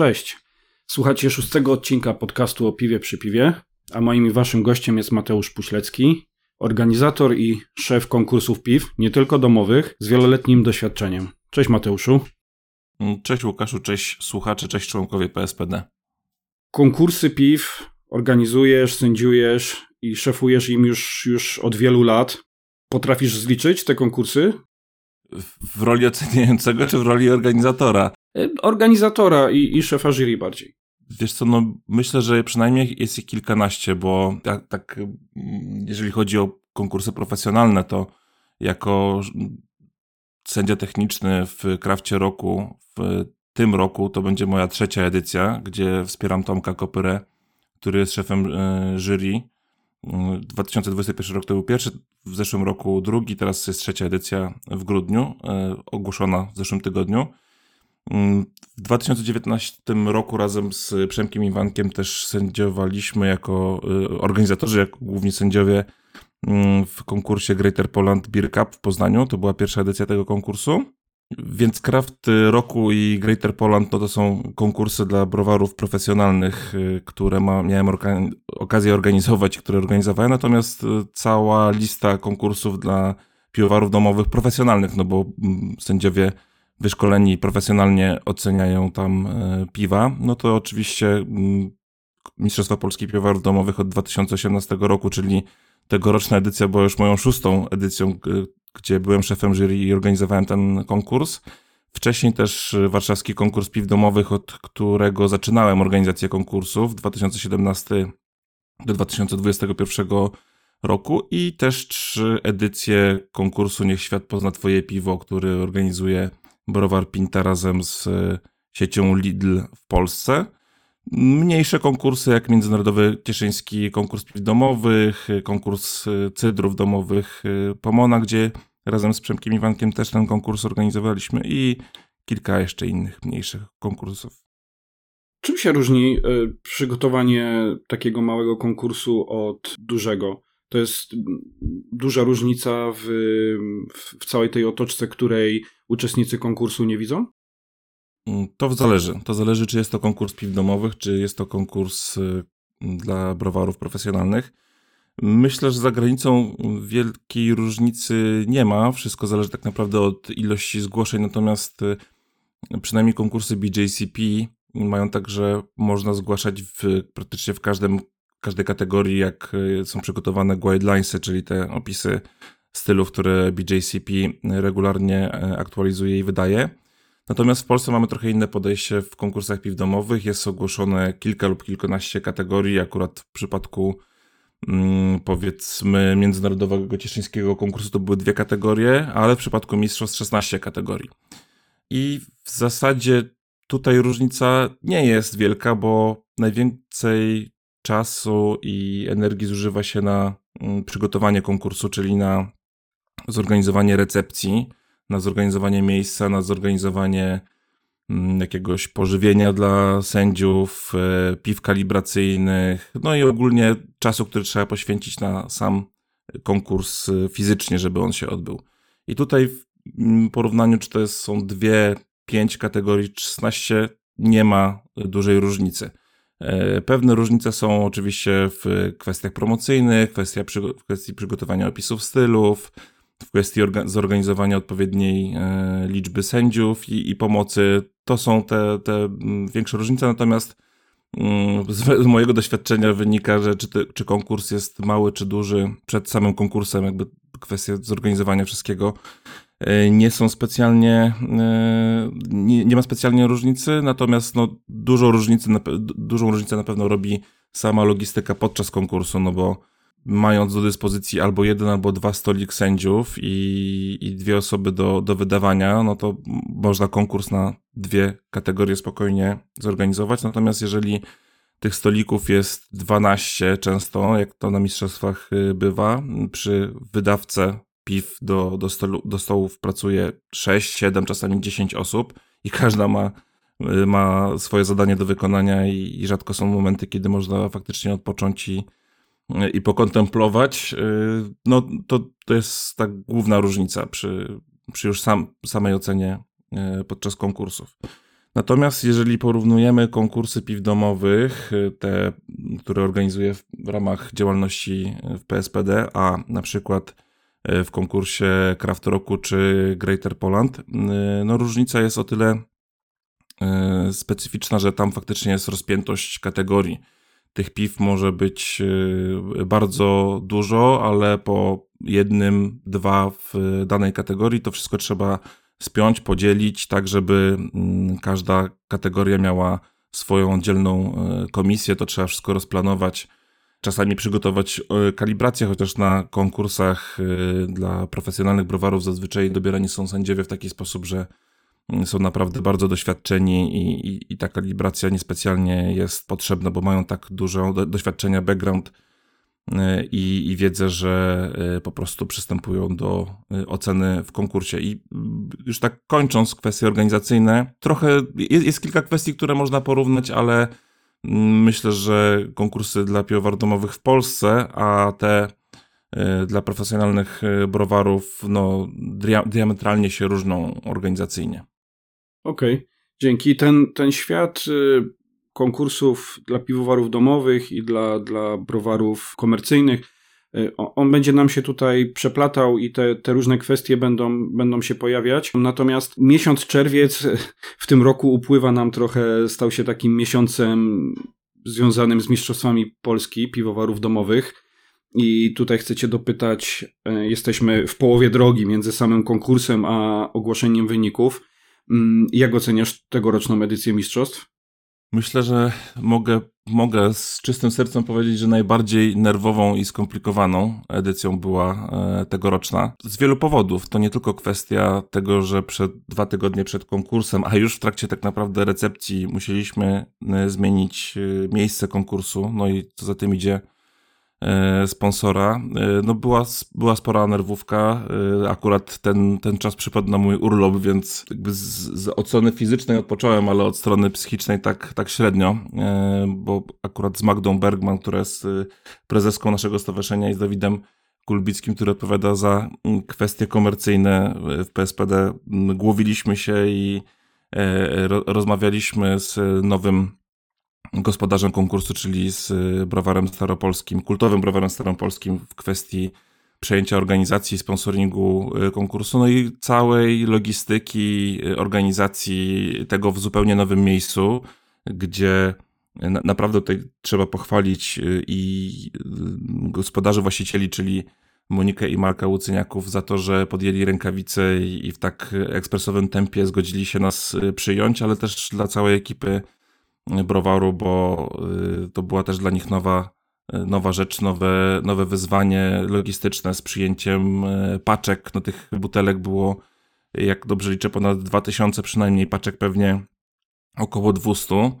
Cześć. Słuchacie szóstego odcinka podcastu o piwie przy piwie, a moim i waszym gościem jest Mateusz Puślecki, organizator i szef konkursów piw, nie tylko domowych, z wieloletnim doświadczeniem. Cześć Mateuszu. Cześć Łukaszu, cześć słuchacze, cześć członkowie PSPD. Konkursy piw organizujesz, sędziujesz i szefujesz im już, już od wielu lat. Potrafisz zliczyć te konkursy? W roli oceniającego czy w roli organizatora? E, organizatora i, i szefa jury bardziej. Wiesz co, no myślę, że przynajmniej jest ich kilkanaście, bo tak, tak jeżeli chodzi o konkursy profesjonalne, to jako sędzia techniczny w Krafcie Roku w tym roku to będzie moja trzecia edycja, gdzie wspieram Tomka Kopyrę, który jest szefem e, jury. 2021 rok to był pierwszy, w zeszłym roku drugi, teraz jest trzecia edycja w grudniu, ogłoszona w zeszłym tygodniu. Mm, w 2019 roku razem z Przemkiem Iwankiem też sędziowaliśmy jako y, organizatorzy, jako główni sędziowie mm, w konkursie Greater Poland Beer Cup w Poznaniu. To była pierwsza edycja tego konkursu. Więc Kraft Roku i Greater Poland no to są konkursy dla browarów profesjonalnych, y, które ma, miałem okazję organizować, które organizowałem. Natomiast y, cała lista konkursów dla piwowarów domowych profesjonalnych, no bo mm, sędziowie wyszkoleni profesjonalnie oceniają tam e, piwa, no to oczywiście mm, Mistrzostwa Polski Piwowarów Domowych od 2018 roku, czyli tegoroczna edycja była już moją szóstą edycją, gdzie byłem szefem jury i organizowałem ten konkurs. Wcześniej też warszawski konkurs piw domowych, od którego zaczynałem organizację konkursów 2017 do 2021 roku i też trzy edycje konkursu Niech Świat pozna Twoje piwo, który organizuje browar Pinta razem z e, siecią Lidl w Polsce. Mniejsze konkursy jak Międzynarodowy Cieszyński Konkurs Piw Domowych, konkurs e, cydrów domowych e, Pomona, gdzie razem z Przemkiem Iwankiem też ten konkurs organizowaliśmy i kilka jeszcze innych mniejszych konkursów. Czym się różni przygotowanie takiego małego konkursu od dużego? To jest duża różnica w, w całej tej otoczce, której uczestnicy konkursu nie widzą? Mm, to zależy. To zależy, czy jest to konkurs piw domowych, czy jest to konkurs y, dla browarów profesjonalnych. Myślę, że za granicą wielkiej różnicy nie ma. Wszystko zależy tak naprawdę od ilości zgłoszeń, natomiast y, przynajmniej konkursy BJCP mają tak, że można zgłaszać w, praktycznie w każdym, każdej kategorii, jak y, są przygotowane guidelinesy, czyli te opisy stylów, które BJCP regularnie e, aktualizuje i wydaje. Natomiast w Polsce mamy trochę inne podejście w konkursach piw domowych. Jest ogłoszone kilka lub kilkanaście kategorii. Akurat w przypadku mm, powiedzmy międzynarodowego cieszyńskiego konkursu to były dwie kategorie, ale w przypadku mistrzostw 16 kategorii. I w zasadzie tutaj różnica nie jest wielka, bo najwięcej czasu i energii zużywa się na mm, przygotowanie konkursu, czyli na zorganizowanie recepcji, na zorganizowanie miejsca, na zorganizowanie mm, jakiegoś pożywienia dla sędziów, e, piw kalibracyjnych, no i ogólnie czasu, który trzeba poświęcić na sam konkurs e, fizycznie, żeby on się odbył. I tutaj w mm, porównaniu, czy to są dwie, pięć kategorii, 16, nie ma dużej różnicy. E, pewne różnice są oczywiście w kwestiach promocyjnych, kwestia, w kwestii przygotowania opisów stylów, w kwestii zorganizowania odpowiedniej e, liczby sędziów i, i, pomocy. To są te, te większe różnice, natomiast mm, z, mojego doświadczenia wynika, że czy, ty, czy konkurs jest mały czy duży, przed samym konkursem jakby kwestie zorganizowania wszystkiego e, nie są specjalnie, e, nie, nie ma specjalnie różnicy, natomiast no, dużą, różnicę, dużą różnicę na pewno robi sama logistyka podczas konkursu, no bo mając do dyspozycji albo jeden, albo dwa stolik sędziów i, i dwie osoby do, do wydawania, no to można konkurs na dwie kategorie spokojnie zorganizować. Natomiast jeżeli tych stolików jest 12 często, jak to na mistrzostwach y, bywa, przy wydawce piw do, do, stolu, do stołów pracuje 6, 7, czasami 10 osób i każda ma, y, ma swoje zadanie do wykonania i, i rzadko są momenty, kiedy można faktycznie odpocząć i, i pokontemplować, y, no to, to jest ta główna różnica przy, przy już sam, samej ocenie y, podczas konkursów. Natomiast jeżeli porównujemy konkursy piw domowych, te, które organizuję w, w ramach działalności w PSPD, a na przykład w konkursie Craft Roku czy Greater Poland, no różnica jest o tyle specyficzna, że tam faktycznie jest rozpiętość kategorii. Tych piw może być e, bardzo dużo, ale po jednym, dwa w danej kategorii to wszystko trzeba spiąć, podzielić, tak żeby mm, każda kategoria miała swoją oddzielną e, komisję, to trzeba wszystko rozplanować, czasami przygotować e, kalibrację, chociaż na konkursach dla profesjonalnych browarów zazwyczaj dobierani są sędziowie w taki sposób, że są naprawdę bardzo doświadczeni i, i, i ta kalibracja niespecjalnie jest potrzebna, bo mają tak dużo doświadczenia, background E, i, i wiedzę, że e, po prostu przystępują do e, oceny w konkursie. I już tak kończąc kwestie organizacyjne, trochę jest, jest kilka kwestii, które można porównać, ale myślę, że konkursy dla piwowar domowych w Polsce, a te dla profesjonalnych browarów no, diametralnie się różnią organizacyjnie. Okej, okay. dzięki. Ten, ten świat y, konkursów dla piwowarów domowych i dla, dla browarów komercyjnych. Y, on będzie nam się tutaj przeplatał i te, te różne kwestie będą, będą się pojawiać. Natomiast miesiąc czerwiec w tym roku upływa nam trochę, stał się takim miesiącem związanym z Mistrzostwami Polski piwowarów domowych. I tutaj chcecie dopytać, y, jesteśmy w połowie drogi między samym konkursem a ogłoszeniem wyników. Mm, jak oceniasz tegoroczną edycję mistrzostw? Myślę, że mogę, mogę z czystym sercem powiedzieć, że najbardziej nerwową i skomplikowaną edycją była e, tegoroczna. Z wielu powodów. To nie tylko kwestia tego, że przed dwa tygodnie przed konkursem, a już w trakcie tak naprawdę recepcji musieliśmy e, zmienić e, miejsce konkursu, no i co za tym idzie sponsora. E, no była, była spora nerwówka. E, akurat ten, ten czas przypadł na mój urlop, więc jakby z, z oceny fizycznej odpocząłem, ale od strony psychicznej tak, tak średnio, bo akurat z Magdą Bergman, która jest prezeską naszego stowarzyszenia i z Dawidem Kulbickim, który odpowiada za kwestie komercyjne w PSPD, głowiliśmy się i rozmawialiśmy z nowym gospodarzem konkursu, czyli z y, browarem staropolskim, kultowym browarem staropolskim w kwestii przejęcia organizacji, sponsoringu y, konkursu, no i całej logistyki y, organizacji tego w zupełnie nowym miejscu, gdzie naprawdę tutaj trzeba pochwalić i gospodarzy, właścicieli, czyli Monikę i Marka Łucyniaków za to, że podjęli rękawice i w tak ekspresowym tempie zgodzili się nas przyjąć, ale też dla całej ekipy browaru, bo y, to była też dla nich nowa, nowa rzecz, nowe, nowe wyzwanie logistyczne z przyjęciem y, paczek. No tych butelek było, jak dobrze liczę, ponad 2000 przynajmniej, paczek pewnie około 200.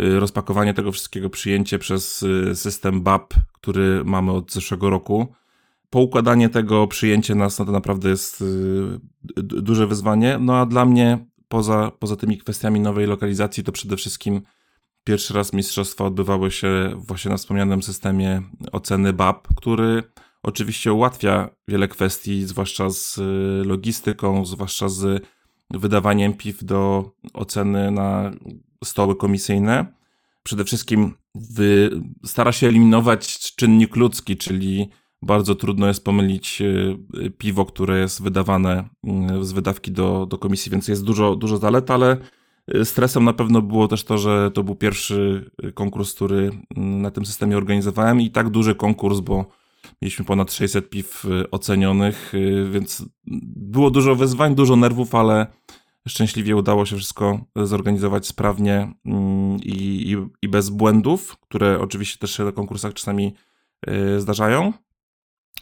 Y, rozpakowanie tego wszystkiego, przyjęcie przez system BAP, który mamy od zeszłego roku. Poukładanie tego, przyjęcie nas, no to naprawdę jest duże wyzwanie. No a dla mnie, poza, poza tymi kwestiami nowej lokalizacji, to przede wszystkim Pierwszy raz mistrzostwa odbywały się właśnie na wspomnianym systemie oceny BAP, który oczywiście ułatwia wiele kwestii, zwłaszcza z logistyką, zwłaszcza z wydawaniem PIW do oceny na stoły komisyjne. Przede wszystkim stara się eliminować czynnik ludzki, czyli bardzo trudno jest pomylić e, piwo, które jest wydawane z wydawki do, do komisji, więc jest dużo, dużo zalet, ale Stresem na pewno było też to, że to był pierwszy konkurs, który na tym systemie organizowałem i tak duży konkurs, bo mieliśmy ponad 600 piw y, ocenionych, y, więc było dużo wyzwań, dużo nerwów, ale szczęśliwie udało się wszystko zorganizować sprawnie mm, i, i, i bez błędów, które oczywiście też się na konkursach czasami y, zdarzają.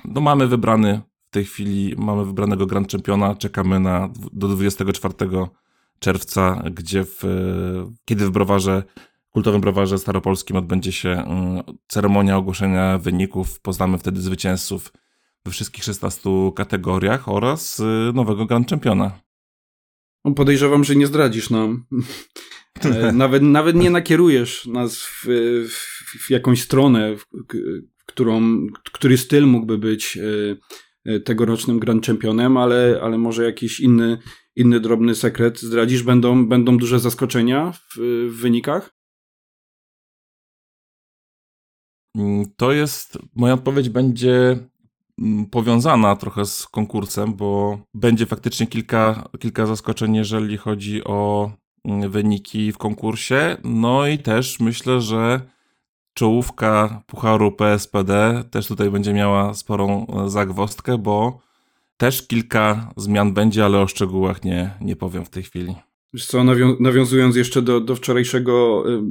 No mamy wybrany w tej chwili, mamy wybranego Grand Championa, czekamy na do 24 czerwca, gdzie w, kiedy w browarze, kultowym browarze staropolskim odbędzie się mm, ceremonia ogłoszenia wyników. Poznamy wtedy zwycięzców we wszystkich 16 kategoriach oraz y, nowego Grand Championa. No, podejrzewam, że nie zdradzisz nam. E, nawet, nawet nie nakierujesz nas w, w, w jakąś stronę, w, którą, który styl mógłby być e, e, tegorocznym Grand Championem, ale, ale może jakiś inny, inny drobny sekret zdradzisz? Będą, będą duże zaskoczenia w, w wynikach? Mm, to jest, moja odpowiedź będzie mm, powiązana trochę z konkursem, bo będzie faktycznie kilka, kilka zaskoczeń, jeżeli chodzi o mm, wyniki w konkursie. No i też myślę, że czołówka Pucharu PSPD też tutaj będzie miała sporą e, zagwostkę, bo też kilka zmian będzie, ale o szczegółach nie, nie powiem w tej chwili. Wiesz co, nawią nawiązując jeszcze do, do wczorajszego y,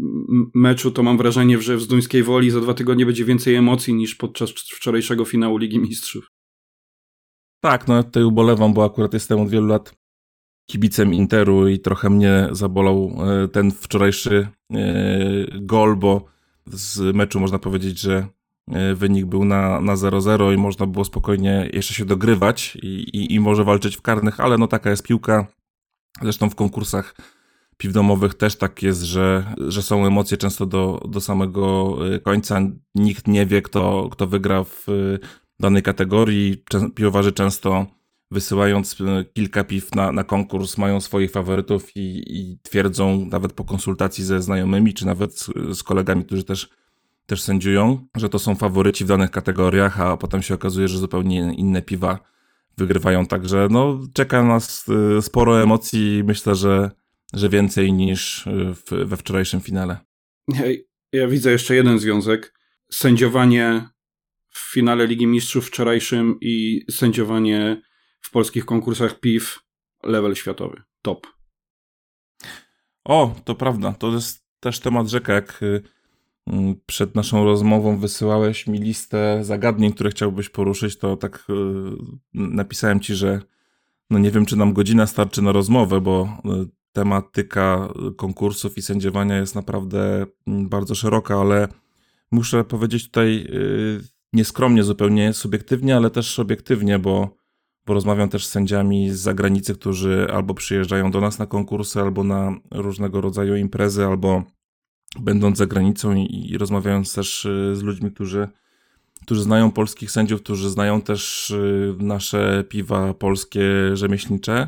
meczu, to mam wrażenie, że w Zduńskiej Woli za dwa tygodnie będzie więcej emocji niż podczas wczorajszego finału Ligi Mistrzów. Tak, no ja tutaj ubolewam, bo akurat jestem od wielu lat kibicem Interu i trochę mnie zabolał e, ten wczorajszy e, gol, bo z meczu można powiedzieć, że wynik był na, na 0-0 i można było spokojnie jeszcze się dogrywać i, i, i może walczyć w karnych, ale no taka jest piłka. Zresztą w konkursach piw domowych też tak jest, że, że są emocje często do, do samego końca. Nikt nie wie, kto, kto wygra w danej kategorii. Piwowarzy często wysyłając kilka piw na, na konkurs, mają swoich faworytów i, i twierdzą, nawet po konsultacji ze znajomymi, czy nawet z, z kolegami, którzy też, też sędziują, że to są faworyci w danych kategoriach, a potem się okazuje, że zupełnie inne piwa wygrywają. Także no, czeka nas e, sporo emocji, myślę, że, że więcej niż e, w, we wczorajszym finale. Ja, ja widzę jeszcze jeden związek. Sędziowanie w finale Ligi Mistrzów wczorajszym i sędziowanie w polskich konkursach piw level światowy. Top. O, to prawda. To jest też temat rzeka. Jak y, przed naszą rozmową wysyłałeś mi listę zagadnień, które chciałbyś poruszyć, to tak y, napisałem ci, że no nie wiem, czy nam godzina starczy na rozmowę, bo y, tematyka konkursów i sędziowania jest naprawdę mm, bardzo szeroka, ale muszę powiedzieć tutaj nieskromnie, zupełnie subiektywnie, ale też obiektywnie, bo Porozmawiam też z sędziami z zagranicy, którzy albo przyjeżdżają do nas na konkursy, albo na różnego rodzaju imprezy, albo będąc za granicą i, i rozmawiając też y, z ludźmi, którzy, którzy znają polskich sędziów, którzy znają też y, nasze piwa polskie rzemieślnicze.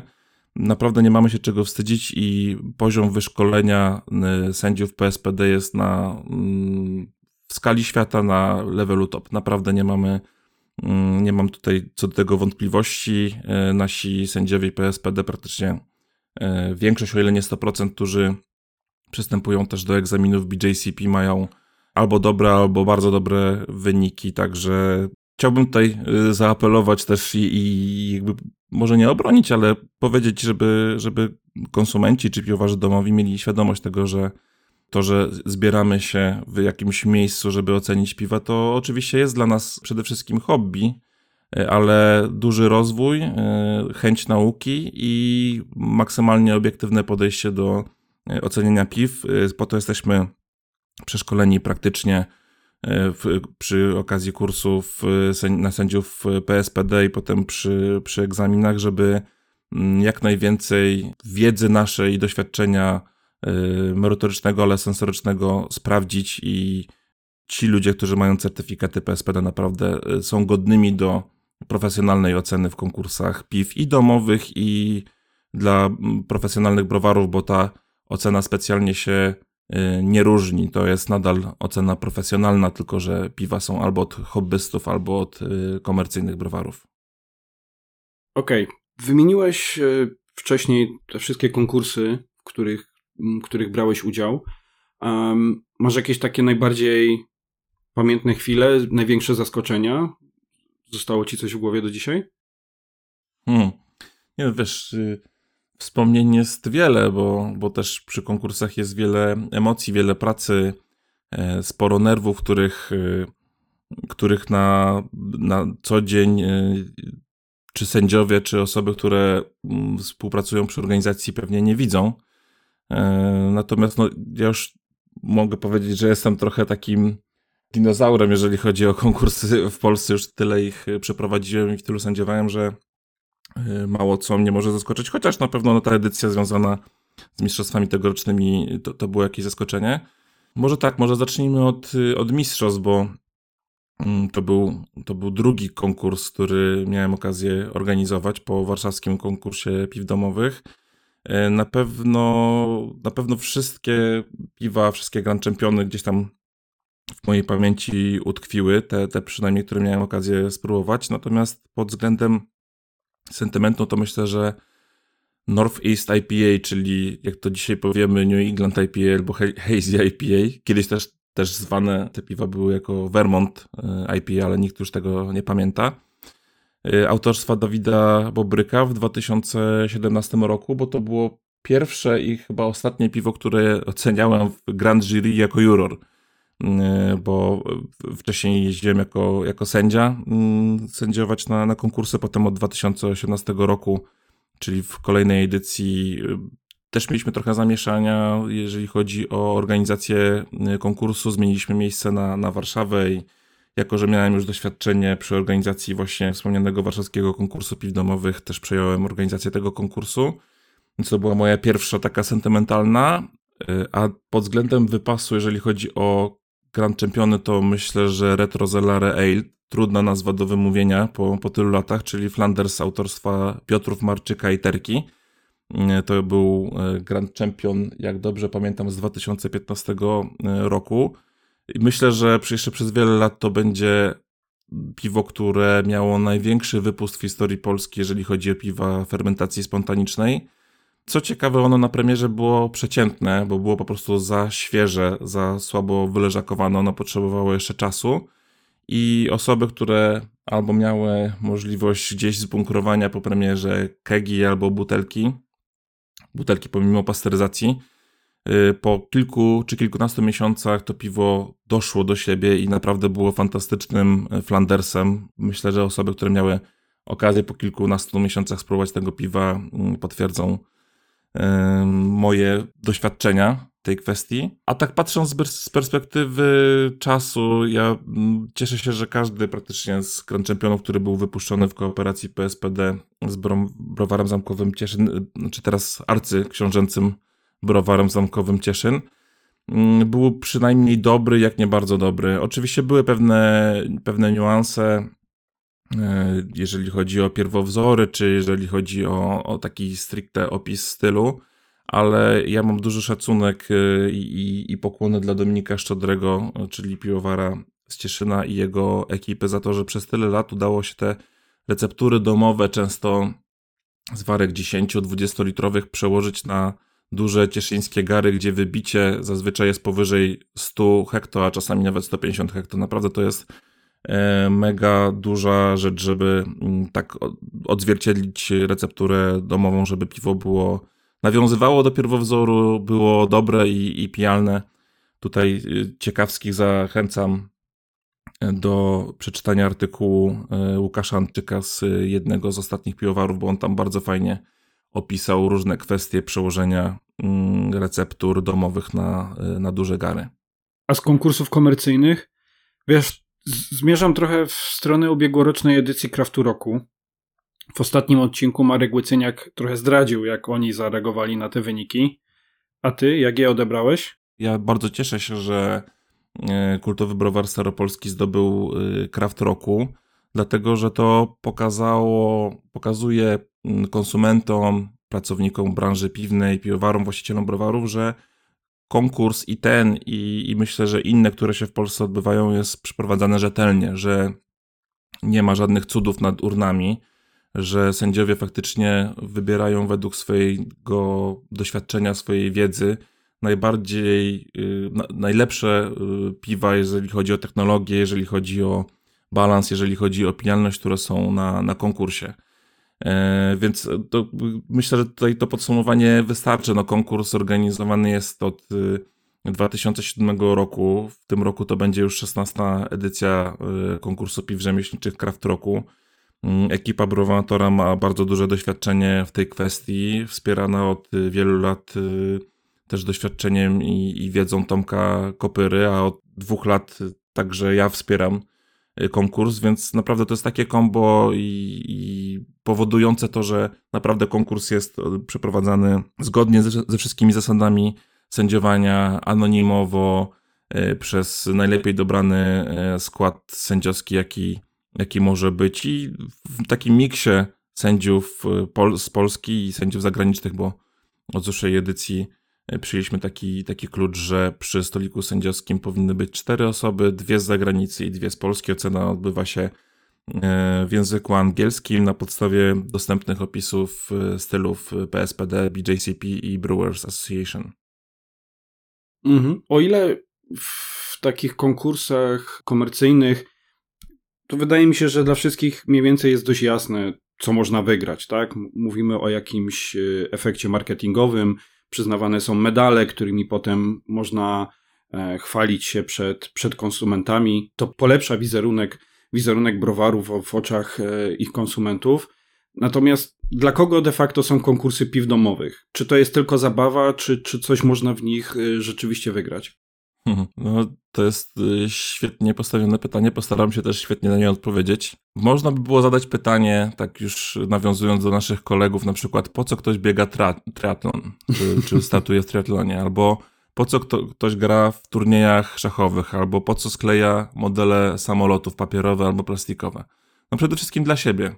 Naprawdę nie mamy się czego wstydzić i poziom wyszkolenia y, sędziów PSPD jest na mm, w skali świata na levelu top. Naprawdę nie mamy Mm, nie mam tutaj co do tego wątpliwości. Nasi sędziowie PSPD praktycznie większość, o ile nie 100%, którzy przystępują też do egzaminów BJCP mają albo dobre, albo bardzo dobre wyniki, także chciałbym tutaj e, zaapelować też i, i jakby może nie obronić, ale powiedzieć, żeby, żeby konsumenci czy piwowarzy domowi mieli świadomość tego, że to, że zbieramy się w jakimś miejscu, żeby ocenić piwa, to oczywiście jest dla nas przede wszystkim hobby, e, ale duży rozwój, e, chęć nauki i maksymalnie obiektywne podejście do oceniania piw. Po to jesteśmy przeszkoleni praktycznie w, przy okazji kursów na sędziów PSPD i potem przy, przy egzaminach, żeby mm, jak najwięcej wiedzy naszej i doświadczenia merytorycznego, ale sensorycznego sprawdzić i ci ludzie, którzy mają certyfikaty PSPD naprawdę są godnymi do profesjonalnej oceny w konkursach piw i domowych i dla mm, profesjonalnych browarów, bo ta ocena specjalnie się y, nie różni. To jest nadal ocena profesjonalna, tylko że piwa są albo od hobbystów, albo od komercyjnych browarów. Okej. Okay. Wymieniłeś wcześniej te wszystkie konkursy, w których których brałeś udział. Um, masz jakieś takie najbardziej pamiętne chwile, największe zaskoczenia? Zostało ci coś w głowie do dzisiaj? Hmm. Nie, wiesz, y, wspomnień jest wiele, bo, bo też przy konkursach jest wiele emocji, wiele pracy, e, sporo nerwów, których, y, których na, na co dzień y, czy sędziowie, czy osoby, które mm, współpracują przy organizacji pewnie nie widzą. E, natomiast no, ja już mogę powiedzieć, że jestem trochę takim dinozaurem, jeżeli chodzi o konkursy w Polsce. Już tyle ich przeprowadziłem i w tylu sędziowałem, że e, mało co mnie może zaskoczyć, chociaż na pewno no, ta edycja związana z mistrzostwami tegorocznymi to, to było jakieś zaskoczenie. Może tak, może zacznijmy od, od mistrzostw, bo Mm, to był, to był drugi konkurs, który miałem okazję organizować po warszawskim konkursie piw domowych. E, na pewno, na pewno wszystkie piwa, wszystkie Grand Championy gdzieś tam w mojej pamięci utkwiły, te, te przynajmniej, które miałem okazję spróbować. Natomiast pod względem sentymentu to myślę, że Northeast IPA, czyli jak to dzisiaj powiemy New England IPA albo Hazy IPA, kiedyś też, też zwane te piwa były jako Vermont e, IPA, ale nikt już tego nie pamięta. E, autorstwa Dawida Bobryka w 2017 roku, bo to było pierwsze i chyba ostatnie piwo, które oceniałem w Grand Jury jako juror, bo wcześniej jeździłem jako, jako sędzia mm, sędziować na, na konkursy, potem od 2018 roku, czyli w kolejnej edycji e, też mieliśmy trochę zamieszania, jeżeli chodzi o organizację konkursu. Zmieniliśmy miejsce na, na Warszawę i jako, że miałem już doświadczenie przy organizacji właśnie wspomnianego warszawskiego konkursu piw domowych, też przejąłem organizację tego konkursu, więc to była moja pierwsza taka sentymentalna, y, a pod względem wypasu, jeżeli chodzi o Grand Championy, to myślę, że Retro Zellare Ale, trudna nazwa do wymówienia po, po tylu latach, czyli Flanders autorstwa Piotrów Marczyka i Terki. Y, to był y, Grand Champion, jak dobrze pamiętam, z 2015 roku. I myślę, że jeszcze przez wiele lat to będzie piwo, które miało największy wypust w historii Polski, jeżeli chodzi o piwa fermentacji spontanicznej. Co ciekawe, ono na premierze było przeciętne, bo było po prostu za świeże, za słabo wyleżakowane, ono potrzebowało jeszcze czasu. I osoby, które albo miały możliwość gdzieś zbunkrowania po premierze kegi albo butelki, butelki pomimo pasteryzacji, Y, po kilku czy kilkunastu miesiącach to piwo doszło do siebie i naprawdę było fantastycznym y, Flandersem. Myślę, że osoby, które miały okazję po kilkunastu miesiącach spróbować tego piwa, mm, potwierdzą moje doświadczenia tej kwestii. A tak patrząc z perspektywy czasu, ja mm, cieszę się, że każdy praktycznie z Grand Championów, który był wypuszczony w kooperacji PSPD z browarem zamkowym Cieszyn, czy teraz arcyksiążęcym browarem zamkowym Cieszyn, mm, był przynajmniej dobry, jak nie bardzo dobry. Oczywiście były pewne, pewne niuanse, jeżeli chodzi o pierwowzory, czy jeżeli chodzi o, o taki stricte opis stylu, ale ja mam duży szacunek e, i, i pokłony dla Dominika Szczodrego, czyli piłowara z Cieszyna i jego ekipy za to, że przez tyle lat udało się te receptury domowe, często z warek 10-20 litrowych przełożyć na duże cieszyńskie gary, gdzie wybicie zazwyczaj jest powyżej 100 hekto, a czasami nawet 150 hekto. Naprawdę to jest e, mega duża rzecz, żeby mm, tak odzwierciedlić recepturę domową, żeby piwo było nawiązywało do pierwowzoru, było dobre i, i pijalne. Tutaj y, ciekawskich zachęcam e, do przeczytania artykułu e, Łukasza Antyka z jednego z ostatnich piwowarów, bo on tam bardzo fajnie opisał różne kwestie przełożenia mm, receptur domowych na, na duże gary. A z konkursów komercyjnych? Wiesz, zmierzam trochę w stronę ubiegłorocznej edycji Craftu Roku. W ostatnim odcinku Marek Łycyniak trochę zdradził, jak oni zareagowali na te wyniki. A ty, jak je odebrałeś? Ja bardzo cieszę się, że y, kultowy browar staropolski zdobył Kraft Roku, dlatego że to pokazało, pokazuje Mm, konsumentom, pracownikom branży piwnej, piwowarom, właścicielom browarów, że konkurs i ten, i, i myślę, że inne, które się w Polsce odbywają, jest przeprowadzane rzetelnie, że nie ma żadnych cudów nad urnami, że sędziowie faktycznie wybierają według swojego doświadczenia, swojej wiedzy najbardziej, y, najlepsze y, piwa, jeżeli chodzi o technologię, jeżeli chodzi o balans, jeżeli chodzi o opinialność, które są na, na konkursie. E, więc to, myślę, że tutaj to podsumowanie wystarczy. No, konkurs organizowany jest od 2007 y, roku. W tym roku to będzie już 16 edycja y, konkursu piw rzemieślniczych Kraft Roku. Mm, ekipa browatora ma bardzo duże doświadczenie w tej kwestii, wspierana od wielu lat y, też doświadczeniem i, i wiedzą Tomka Kopyry, a od dwóch lat także ja wspieram konkurs, więc naprawdę to jest takie kombo i, i powodujące to, że naprawdę konkurs jest y, przeprowadzany zgodnie ze, ze wszystkimi zasadami sędziowania, anonimowo, przez najlepiej dobrany skład sędziowski, jaki, jaki może być i w takim miksie sędziów pol z Polski i sędziów zagranicznych, bo od zeszłej edycji przyjęliśmy taki, taki klucz, że przy stoliku sędziowskim powinny być cztery osoby, dwie z zagranicy i dwie z Polski. Ocena odbywa się E, w języku angielskim na podstawie dostępnych opisów e, stylów PSPD, BJCP i Brewers Association. Mhm. O ile w takich konkursach komercyjnych to wydaje mi się, że dla wszystkich mniej więcej jest dość jasne, co można wygrać, tak? Mówimy o jakimś e, efekcie marketingowym, przyznawane są medale, którymi potem można chwalić się przed, przed konsumentami. To polepsza wizerunek wizerunek browarów w oczach e, ich konsumentów. Natomiast dla kogo de facto są konkursy piw domowych? Czy to jest tylko zabawa, czy, czy coś można w nich e, rzeczywiście wygrać? Mhm. No, to jest e, świetnie postawione pytanie. Postaram się też świetnie na nie odpowiedzieć. Można by było zadać pytanie, tak już nawiązując do naszych kolegów, na przykład, po co ktoś biega triatlon, czy, czy statuje w triatlonie, albo po co kto, ktoś gra w turniejach szachowych, albo po co skleja modele samolotów papierowe albo plastikowe. No przede wszystkim dla siebie.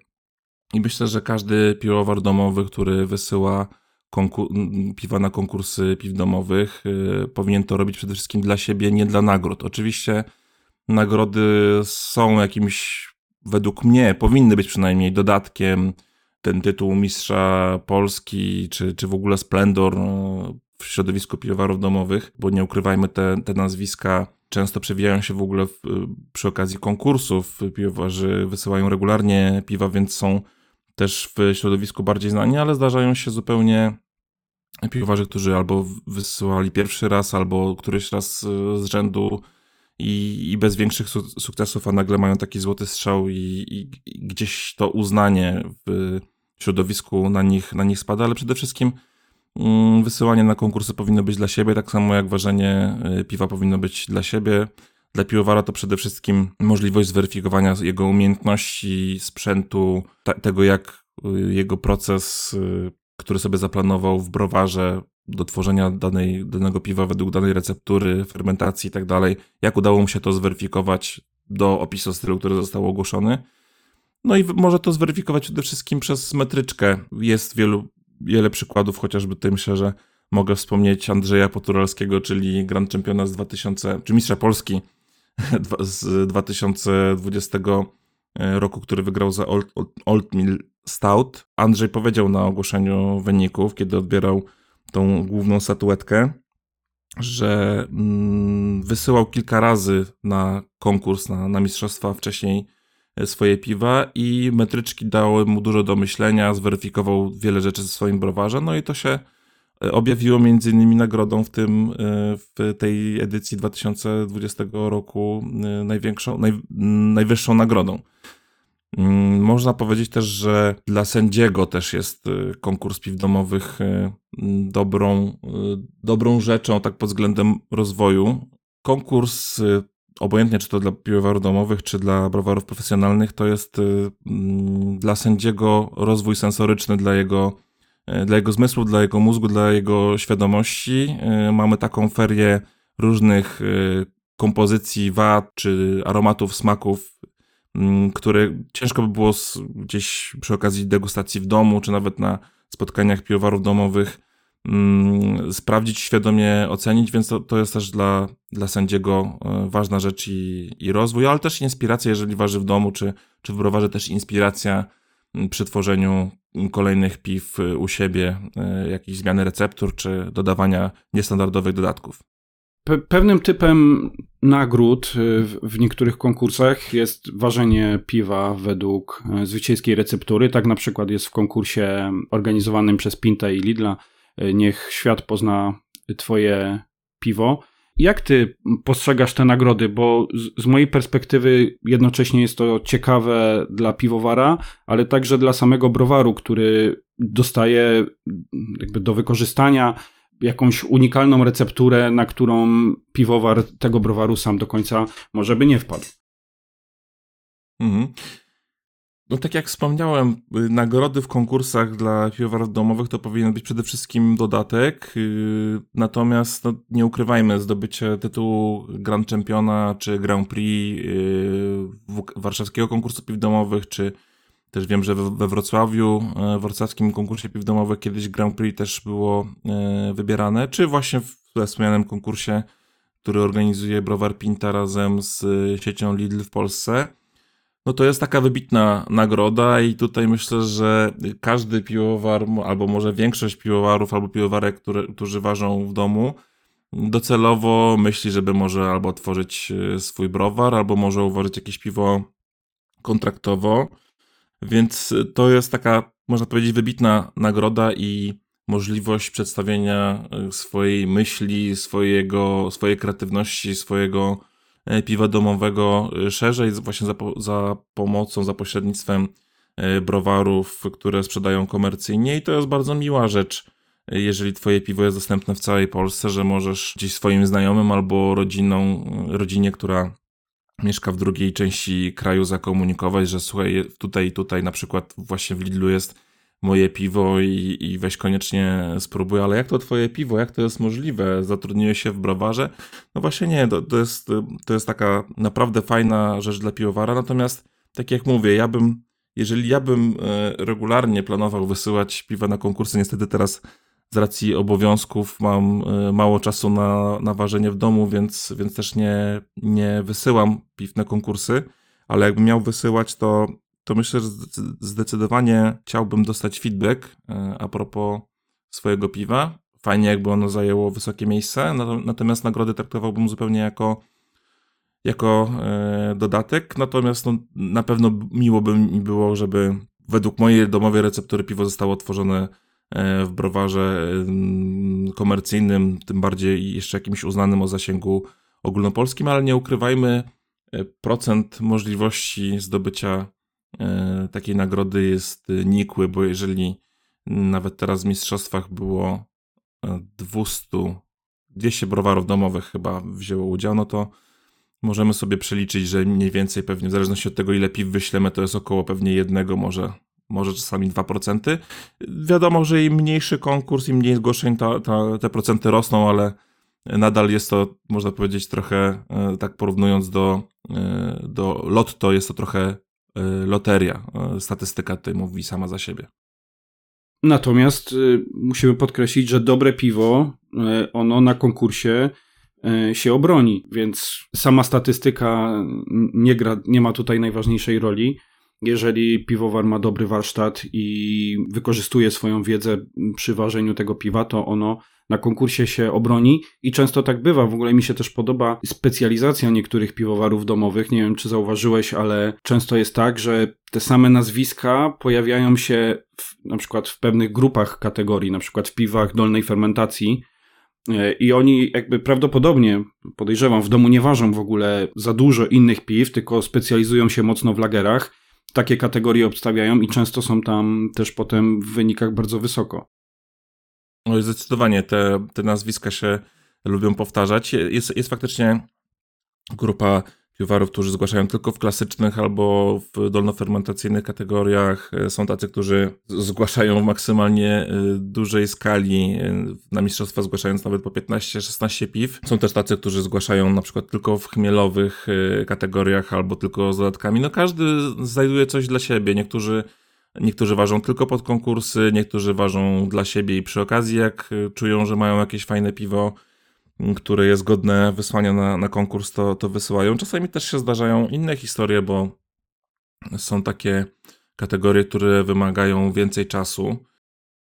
I myślę, że każdy piłowar domowy, który wysyła piwa na konkursy piw domowych, yy, powinien to robić przede wszystkim dla siebie, nie dla nagród. Oczywiście nagrody są jakimś, według mnie, powinny być przynajmniej dodatkiem. Ten tytuł mistrza Polski, czy, czy w ogóle Splendor, no, w środowisku piwowarów domowych, bo nie ukrywajmy, te, te nazwiska często przewijają się w ogóle w, przy okazji konkursów. Piwowarzy wysyłają regularnie piwa, więc są też w środowisku bardziej znani, ale zdarzają się zupełnie piwowarzy, którzy albo wysyłali pierwszy raz, albo któryś raz z rzędu i, i bez większych su sukcesów, a nagle mają taki złoty strzał i, i, i, gdzieś to uznanie w środowisku na nich, na nich spada, ale przede wszystkim Mm, wysyłanie na konkursy powinno być dla siebie, tak samo jak ważenie y, piwa powinno być dla siebie. Dla piłowara to przede wszystkim możliwość zweryfikowania jego umiejętności, sprzętu, tego jak y, jego proces, y, który sobie zaplanował w browarze do tworzenia danej, danego piwa według danej receptury, fermentacji i tak dalej, jak udało mu się to zweryfikować do opisu stylu, który został ogłoszony. No i może to zweryfikować przede wszystkim przez metryczkę. Jest wielu wiele przykładów, chociażby tutaj myślę, że mogę wspomnieć Andrzeja Poturalskiego, czyli Grand Championa z 2000, czy Mistrza Polski z 2020 e, roku, który wygrał za Old, Old, Old Mill Stout. Andrzej powiedział na ogłoszeniu wyników, kiedy odbierał tą główną statuetkę, że mm, wysyłał kilka razy na konkurs, na, na mistrzostwa wcześniej swoje piwa i metryczki dały mu dużo do myślenia, zweryfikował wiele rzeczy ze swoim browarze, no i to się e, objawiło między innymi nagrodą w tym, e, w tej edycji 2020 roku e, największą, naj, najwyższą nagrodą. Mm, można powiedzieć też, że dla sędziego też jest konkurs piw domowych dobrą, dobrą rzeczą, tak pod względem rozwoju. Konkurs obojętnie czy to dla piwowarów domowych, czy dla browarów profesjonalnych, to jest mm, dla sędziego rozwój sensoryczny dla jego, dla jego zmysłu, dla jego mózgu, dla jego świadomości. Y, mamy taką ferię różnych kompozycji wad, czy aromatów, smaków, mm, które ciężko by było gdzieś przy okazji degustacji w domu, czy nawet na spotkaniach piwowarów domowych Mm, sprawdzić, świadomie ocenić, więc to, to jest też dla, dla sędziego e, ważna rzecz i, i rozwój, ale też inspiracja, jeżeli waży w domu, czy, czy w browarze, też inspiracja przy tworzeniu kolejnych piw e, u siebie, e, jakiejś zmiany receptur, czy dodawania niestandardowych dodatków. Pe pewnym typem nagród w niektórych konkursach jest ważenie piwa według zwycięskiej receptury. Tak na przykład jest w konkursie organizowanym przez Pinta i Lidla niech świat pozna Twoje piwo. Jak ty postrzegasz te nagrody? Bo z, z, mojej perspektywy jednocześnie jest to ciekawe dla piwowara, ale także dla samego browaru, który dostaje jakby do wykorzystania jakąś unikalną recepturę, na którą piwowar tego browaru sam do końca może by nie wpadł. Mhm. No tak jak wspomniałem, y, nagrody w konkursach dla piwowarów domowych to powinien być przede wszystkim dodatek, y, natomiast no, nie ukrywajmy, zdobycie tytułu Grand Championa czy Grand Prix y, warszawskiego konkursu piw domowych, czy też wiem, że we Wrocławiu, w wrocławskim konkursie piw domowych kiedyś Grand Prix też było wybierane, czy właśnie w wspomnianym konkursie, który organizuje Browar Pinta razem z siecią Lidl w Polsce no to jest taka wybitna nagroda i tutaj myślę, że każdy piłowar, albo może większość piłowarów, albo piłowarek, które, którzy ważą w domu, docelowo myśli, żeby może albo otworzyć e, swój browar, albo może uważać jakieś piwo kontraktowo. Więc to jest taka, można powiedzieć, wybitna nagroda i możliwość przedstawienia e, swojej myśli, swojego, swojej kreatywności, swojego E, piwa domowego e, szerzej, właśnie za, za pomocą, za pośrednictwem e, browarów, które sprzedają komercyjnie. I to jest bardzo miła rzecz, jeżeli twoje piwo jest dostępne w całej Polsce, że możesz gdzieś swoim znajomym albo rodziną, rodzinie, która mieszka w drugiej części kraju zakomunikować, że słuchaj, tutaj, tutaj na przykład właśnie w Lidlu jest moje piwo i, i weź koniecznie spróbuj, ale jak to twoje piwo, jak to jest możliwe? Zatrudniłeś się w browarze? No właśnie nie, to, to, jest, to jest taka naprawdę fajna rzecz dla piwowara, natomiast tak jak mówię, ja bym, jeżeli ja bym e, regularnie planował wysyłać piwa na konkursy, niestety teraz z racji obowiązków mam e, mało czasu na, na ważenie w domu, więc, więc też nie, nie wysyłam piw na konkursy, ale jakbym miał wysyłać, to to myślę, że zdecydowanie chciałbym dostać feedback e, a propos swojego piwa. Fajnie, jakby ono zajęło wysokie miejsce, natomiast nagrody traktowałbym zupełnie jako, jako e, dodatek. Natomiast no, na pewno miło by mi było, żeby według mojej domowej receptury piwo zostało otworzone e, w browarze komercyjnym, tym bardziej jeszcze jakimś uznanym o zasięgu ogólnopolskim, ale nie ukrywajmy, procent możliwości zdobycia takiej nagrody jest nikły, bo jeżeli nawet teraz w mistrzostwach było 200, e, 200 browarów domowych chyba wzięło udział, no to możemy sobie przeliczyć, że mniej więcej pewnie, w zależności od tego ile piw wyślemy, to jest około pewnie jednego, może, może czasami 2%. Wiadomo, że im mniejszy konkurs, im mniej zgłoszeń, te procenty rosną, ale nadal jest to, można powiedzieć, trochę, e, tak porównując do, do lotto, jest to trochę loteria. Y, statystyka tutaj mówi sama za siebie. Natomiast y, musimy podkreślić, że dobre piwo, ono na konkursie się obroni, więc sama statystyka nie, gra, nie ma tutaj najważniejszej roli. Jeżeli piwowar ma dobry warsztat i wykorzystuje swoją wiedzę przy ważeniu tego piwa, to ono na konkursie się obroni i często tak bywa. W ogóle mi się też podoba specjalizacja niektórych piwowarów domowych. Nie wiem, czy zauważyłeś, ale często jest tak, że te same nazwiska pojawiają się w, na przykład w pewnych grupach kategorii, na przykład w piwach dolnej fermentacji. E, I oni jakby prawdopodobnie, podejrzewam, w domu nie ważą w ogóle za dużo innych piw, tylko specjalizują się mocno w lagerach. Takie kategorie obstawiają i często są tam też potem w wynikach bardzo wysoko. No zdecydowanie te, te nazwiska się lubią powtarzać. Jest, jest faktycznie grupa piwowarów, którzy zgłaszają tylko w klasycznych albo w dolnofermentacyjnych kategoriach. Są tacy, którzy zgłaszają w maksymalnie y, dużej skali, y, na mistrzostwa zgłaszając nawet po 15-16 piw. Są też tacy, którzy zgłaszają na przykład tylko w chmielowych y, kategoriach albo tylko z dodatkami. No każdy znajduje coś dla siebie. Niektórzy Niektórzy ważą tylko pod konkursy, niektórzy ważą dla siebie i przy okazji, jak y, czują, że mają jakieś fajne piwo, mm, które jest godne wysłania na, na konkurs, to, to wysyłają. Czasami też się zdarzają inne historie, bo są takie kategorie, które wymagają więcej czasu.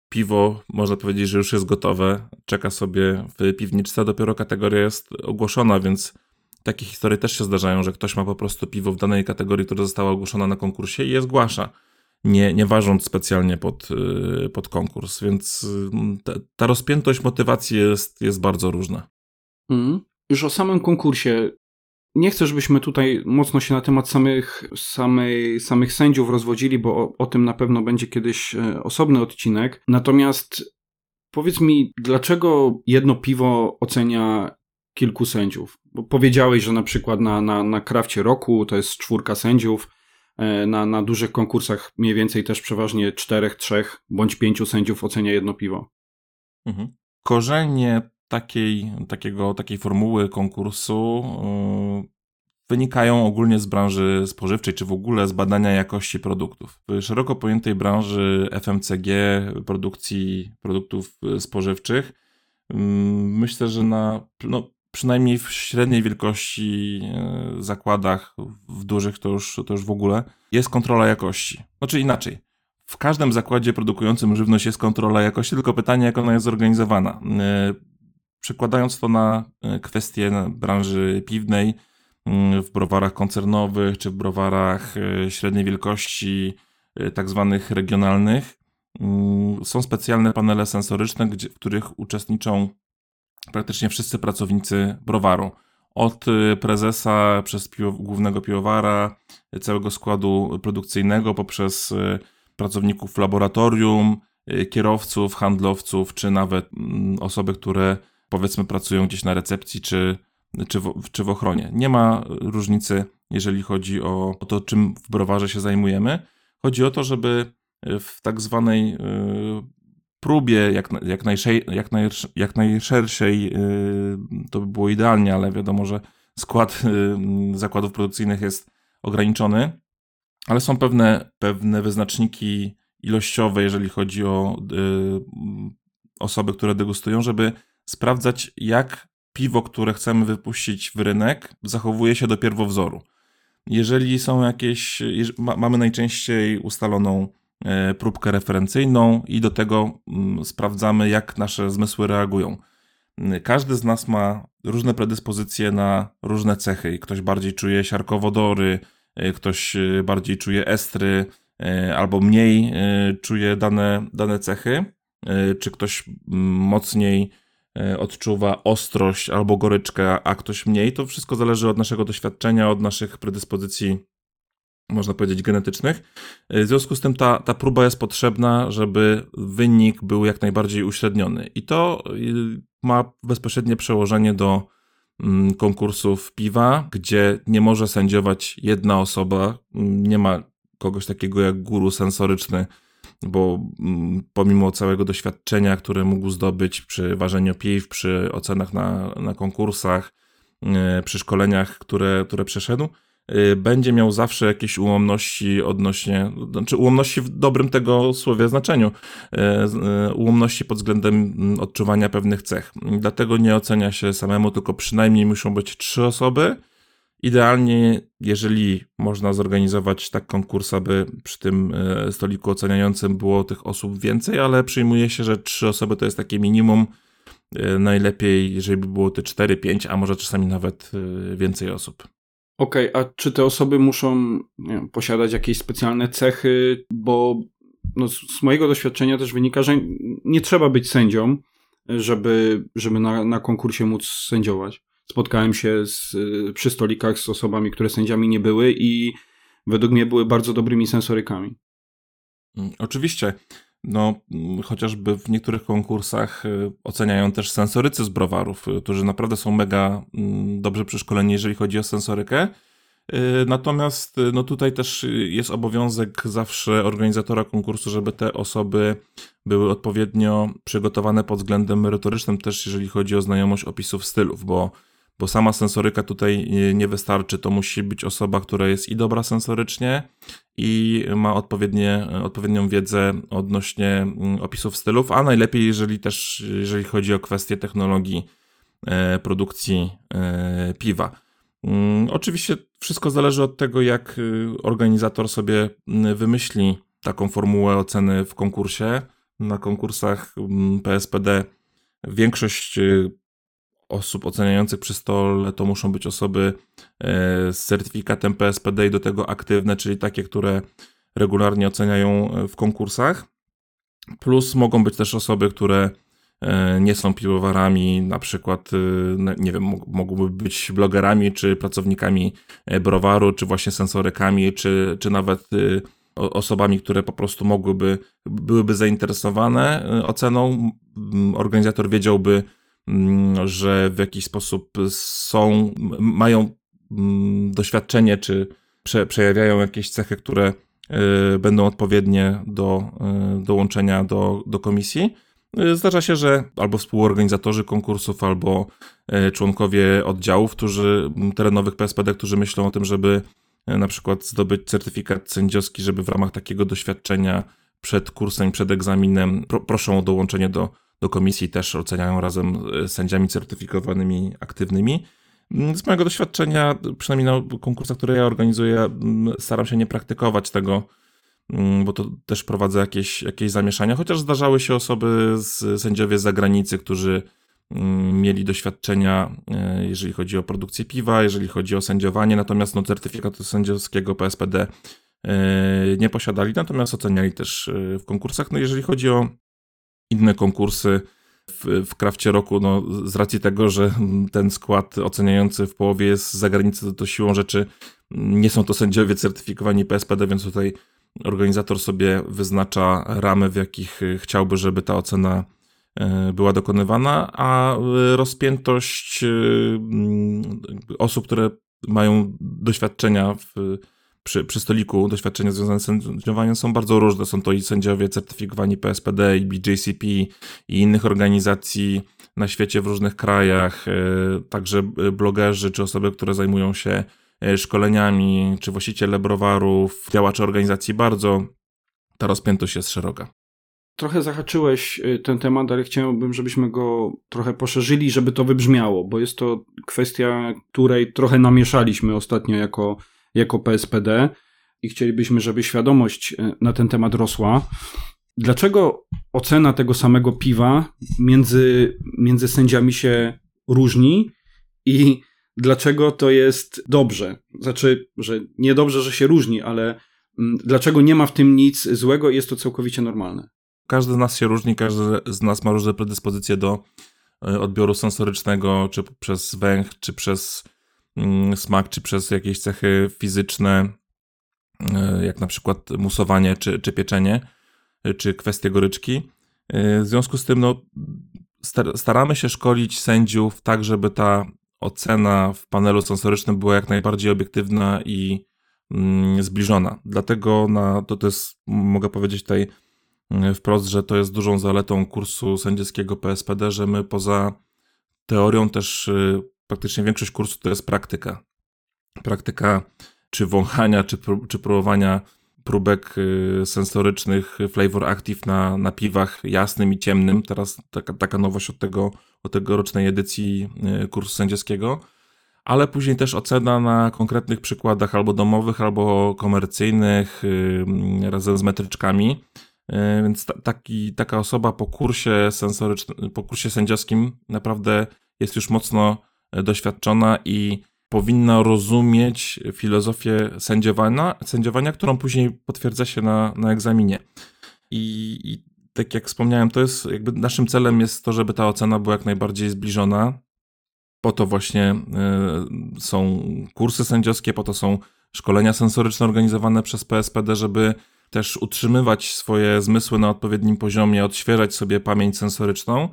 Piwo, można powiedzieć, że już jest gotowe, czeka sobie w piwniczce, dopiero kategoria jest ogłoszona, więc takie historie też się zdarzają, że ktoś ma po prostu piwo w danej kategorii, która została ogłoszona na konkursie i je zgłasza nie, nie ważąc specjalnie pod, y, pod konkurs, więc y, ta, ta rozpiętość motywacji jest, jest bardzo różna. Mm. Już o samym konkursie. Nie chcę, żebyśmy tutaj mocno się na temat samych, samej, samych sędziów rozwodzili, bo o, o tym na pewno będzie kiedyś e, osobny odcinek. Natomiast powiedz mi, dlaczego jedno piwo ocenia kilku sędziów? Bo powiedziałeś, że na przykład na, na, na krafcie roku to jest czwórka sędziów, na, na dużych konkursach mniej więcej też przeważnie czterech, trzech bądź pięciu sędziów ocenia jedno piwo. Mhm. Korzenie takiej, takiego, takiej formuły konkursu yy, wynikają ogólnie z branży spożywczej, czy w ogóle z badania jakości produktów. W szeroko pojętej branży FMCG, produkcji produktów spożywczych, yy, myślę, że na no, przynajmniej w średniej wielkości yy, zakładach, w dużych to już, to już w ogóle, jest kontrola jakości. Znaczy inaczej. W każdym zakładzie produkującym żywność jest kontrola jakości, tylko pytanie, jak ona jest zorganizowana. Przekładając to na e, kwestie branży piwnej, w browarach koncernowych czy w browarach e, średniej wielkości, e, tak zwanych regionalnych, są specjalne panele sensoryczne, w których uczestniczą praktycznie wszyscy pracownicy browaru. Od prezesa przez piwo, głównego piwowara, całego składu produkcyjnego, poprzez pracowników laboratorium, kierowców, handlowców, czy nawet mm, osoby, które powiedzmy pracują gdzieś na recepcji czy, czy, w, czy w ochronie. Nie ma różnicy, jeżeli chodzi o, to, czym w browarze się zajmujemy. Chodzi o to, żeby w tak zwanej y, próbie jak, jak, najszej, jak, naj, jak najszerszej, y, to by było idealnie, ale wiadomo, że skład y, zakładów produkcyjnych jest ograniczony, ale są pewne, pewne wyznaczniki ilościowe, jeżeli chodzi o osoby, które degustują, żeby sprawdzać, jak piwo, które chcemy wypuścić w rynek, zachowuje się do pierwowzoru. Jeżeli są jakieś, mamy najczęściej ustaloną próbkę referencyjną i do tego mm, sprawdzamy, jak nasze zmysły reagują. Każdy z nas ma różne predyspozycje na różne cechy. Ktoś bardziej czuje siarkowodory, e, ktoś e, bardziej czuje estry, albo mniej czuje dane, dane cechy, czy ktoś mm, mocniej E, odczuwa ostrość albo goryczkę, a ktoś mniej. To wszystko zależy od naszego doświadczenia, od naszych predyspozycji, można powiedzieć, genetycznych. E, w związku z tym ta, ta próba jest potrzebna, żeby wynik był jak najbardziej uśredniony. I to e, ma bezpośrednie przełożenie do mm, konkursów piwa, gdzie nie może sędziować jedna osoba, mm, nie ma kogoś takiego jak guru sensoryczny, bo mm, pomimo całego doświadczenia, które mógł zdobyć przy ważeniu piw, przy ocenach na, na konkursach, e, przy szkoleniach, które, które przeszedł, będzie miał zawsze jakieś ułomności odnośnie, znaczy ułomności w dobrym tego słowie znaczeniu, e, ułomności pod względem mm, odczuwania pewnych cech. Dlatego nie ocenia się samemu, tylko przynajmniej muszą być trzy osoby, Idealnie, jeżeli można zorganizować tak konkurs, aby przy tym stoliku oceniającym było tych osób więcej, ale przyjmuje się, że trzy osoby to jest takie minimum. Najlepiej, jeżeli by było te 4, 5, a może czasami nawet więcej osób. Okej, okay, a czy te osoby muszą wiem, posiadać jakieś specjalne cechy? Bo no, z mojego doświadczenia też wynika, że nie trzeba być sędzią, żeby, żeby na, na konkursie móc sędziować spotkałem się z, przy stolikach z osobami, które sędziami nie były i według mnie były bardzo dobrymi sensorykami. Mm, oczywiście. No, mm, chociażby w niektórych konkursach y, oceniają też sensorycy z browarów, y, którzy naprawdę są mega mm, dobrze przeszkoleni, jeżeli chodzi o sensorykę. Natomiast no tutaj też jest obowiązek zawsze organizatora konkursu, żeby te osoby były odpowiednio przygotowane pod względem merytorycznym, też jeżeli chodzi o znajomość opisów stylów, bo bo sama sensoryka tutaj nie wystarczy. To musi być osoba, która jest i dobra sensorycznie, i ma odpowiednie, odpowiednią wiedzę odnośnie mm, opisów stylów, a najlepiej, jeżeli też, jeżeli chodzi o kwestie technologii e, produkcji e, piwa. Mm, oczywiście wszystko zależy od tego, jak y, organizator sobie mm, wymyśli taką formułę oceny w konkursie. Na konkursach PSPD większość y, osób oceniających przy stole to muszą być osoby e, z certyfikatem PSPD i do tego aktywne, czyli takie, które regularnie oceniają e, w konkursach. Plus mogą być też osoby, które e, nie są piwowarami, na przykład, nie wiem, mogłyby być blogerami, czy pracownikami browaru, czy właśnie sensorykami, czy, czy nawet osobami, które po prostu mogłyby, byłyby zainteresowane oceną. Organizator wiedziałby, że w jakiś sposób są, mają mm, doświadczenie czy, prze, przejawiają jakieś cechy, które y, będą odpowiednie do y, dołączenia do, do komisji. Y, zdarza się, że albo współorganizatorzy konkursów, albo członkowie oddziałów, którzy terenowych PSPD, którzy myślą o tym, żeby na przykład zdobyć certyfikat sędziowski, żeby w ramach takiego doświadczenia przed kursem, przed egzaminem pro, proszą o dołączenie do, do komisji, też oceniają razem z sędziami certyfikowanymi aktywnymi. Z mojego doświadczenia, przynajmniej na konkursach, które ja organizuję, mm, staram się nie praktykować tego, mm, bo to też prowadzę jakieś, jakieś zamieszania, chociaż zdarzały się osoby z sędziowie z zagranicy, którzy mm, mieli doświadczenia, e, jeżeli chodzi o produkcję piwa, jeżeli chodzi o sędziowanie, natomiast no, certyfikatu sędziowskiego PSPD e, nie posiadali, natomiast oceniali też e, w konkursach. No jeżeli chodzi o inne konkursy, w, w roku, no, z racji tego, że ten skład oceniający w połowie jest z zagranicy, to, siłą rzeczy nie są to sędziowie certyfikowani PSPD, więc tutaj organizator sobie wyznacza ramy, w jakich chciałby, żeby ta ocena e, była dokonywana, a rozpiętość e, osób, które mają doświadczenia w przy, przy stoliku doświadczenia związane z sędziowaniem są bardzo różne. Są to i sędziowie certyfikowani PSPD, i BJCP, i innych organizacji na świecie w różnych krajach, e, także blogerzy, czy osoby, które zajmują się e, szkoleniami, czy właściciele browarów, działacze organizacji. Bardzo ta rozpiętość jest szeroka. Trochę zahaczyłeś e, ten temat, ale chciałbym, żebyśmy go trochę poszerzyli, żeby to wybrzmiało, bo jest to kwestia, której trochę namieszaliśmy ostatnio jako jako PSPD i chcielibyśmy, żeby świadomość e, na ten temat rosła. Dlaczego ocena tego samego piwa między, między sędziami się różni i dlaczego to jest dobrze? Znaczy, że nie dobrze, że się różni, ale mm, dlaczego nie ma w tym nic złego i jest to całkowicie normalne? Każdy z nas się różni, każdy z nas ma różne predyspozycje do e, odbioru sensorycznego, czy przez węch, czy przez smak, czy przez jakieś cechy fizyczne, e, jak na przykład musowanie czy, czy pieczenie, e, czy kwestie goryczki. E, w związku z tym no, staramy się szkolić sędziów tak, żeby ta ocena w panelu sensorycznym była jak najbardziej obiektywna i mm, zbliżona. Dlatego na, to, to jest, mogę powiedzieć tutaj mm, wprost, że to jest dużą zaletą kursu sędziowskiego PSPD, że my poza teorią też praktycznie większość kursu to jest praktyka. Praktyka czy wąchania, czy, czy próbowania próbek y, sensorycznych Flavor Active na, na piwach jasnym i ciemnym. Teraz taka, taka nowość od tego, od tegorocznej edycji y, kursu sędziowskiego. Ale później też ocena na konkretnych przykładach albo domowych, albo komercyjnych, y, razem z metryczkami. Więc taki, taka osoba po kursie sensorycznym, po kursie sędziowskim naprawdę jest już mocno doświadczona i powinna rozumieć filozofię sędziowania, sędziowania którą później potwierdza się na, na egzaminie. I, I tak jak wspomniałem, to jest jakby naszym celem jest to, żeby ta ocena była jak najbardziej zbliżona. Po to właśnie y, są kursy sędziowskie, po to są szkolenia sensoryczne organizowane przez PSPD, żeby też utrzymywać swoje zmysły na odpowiednim poziomie, odświeżać sobie pamięć sensoryczną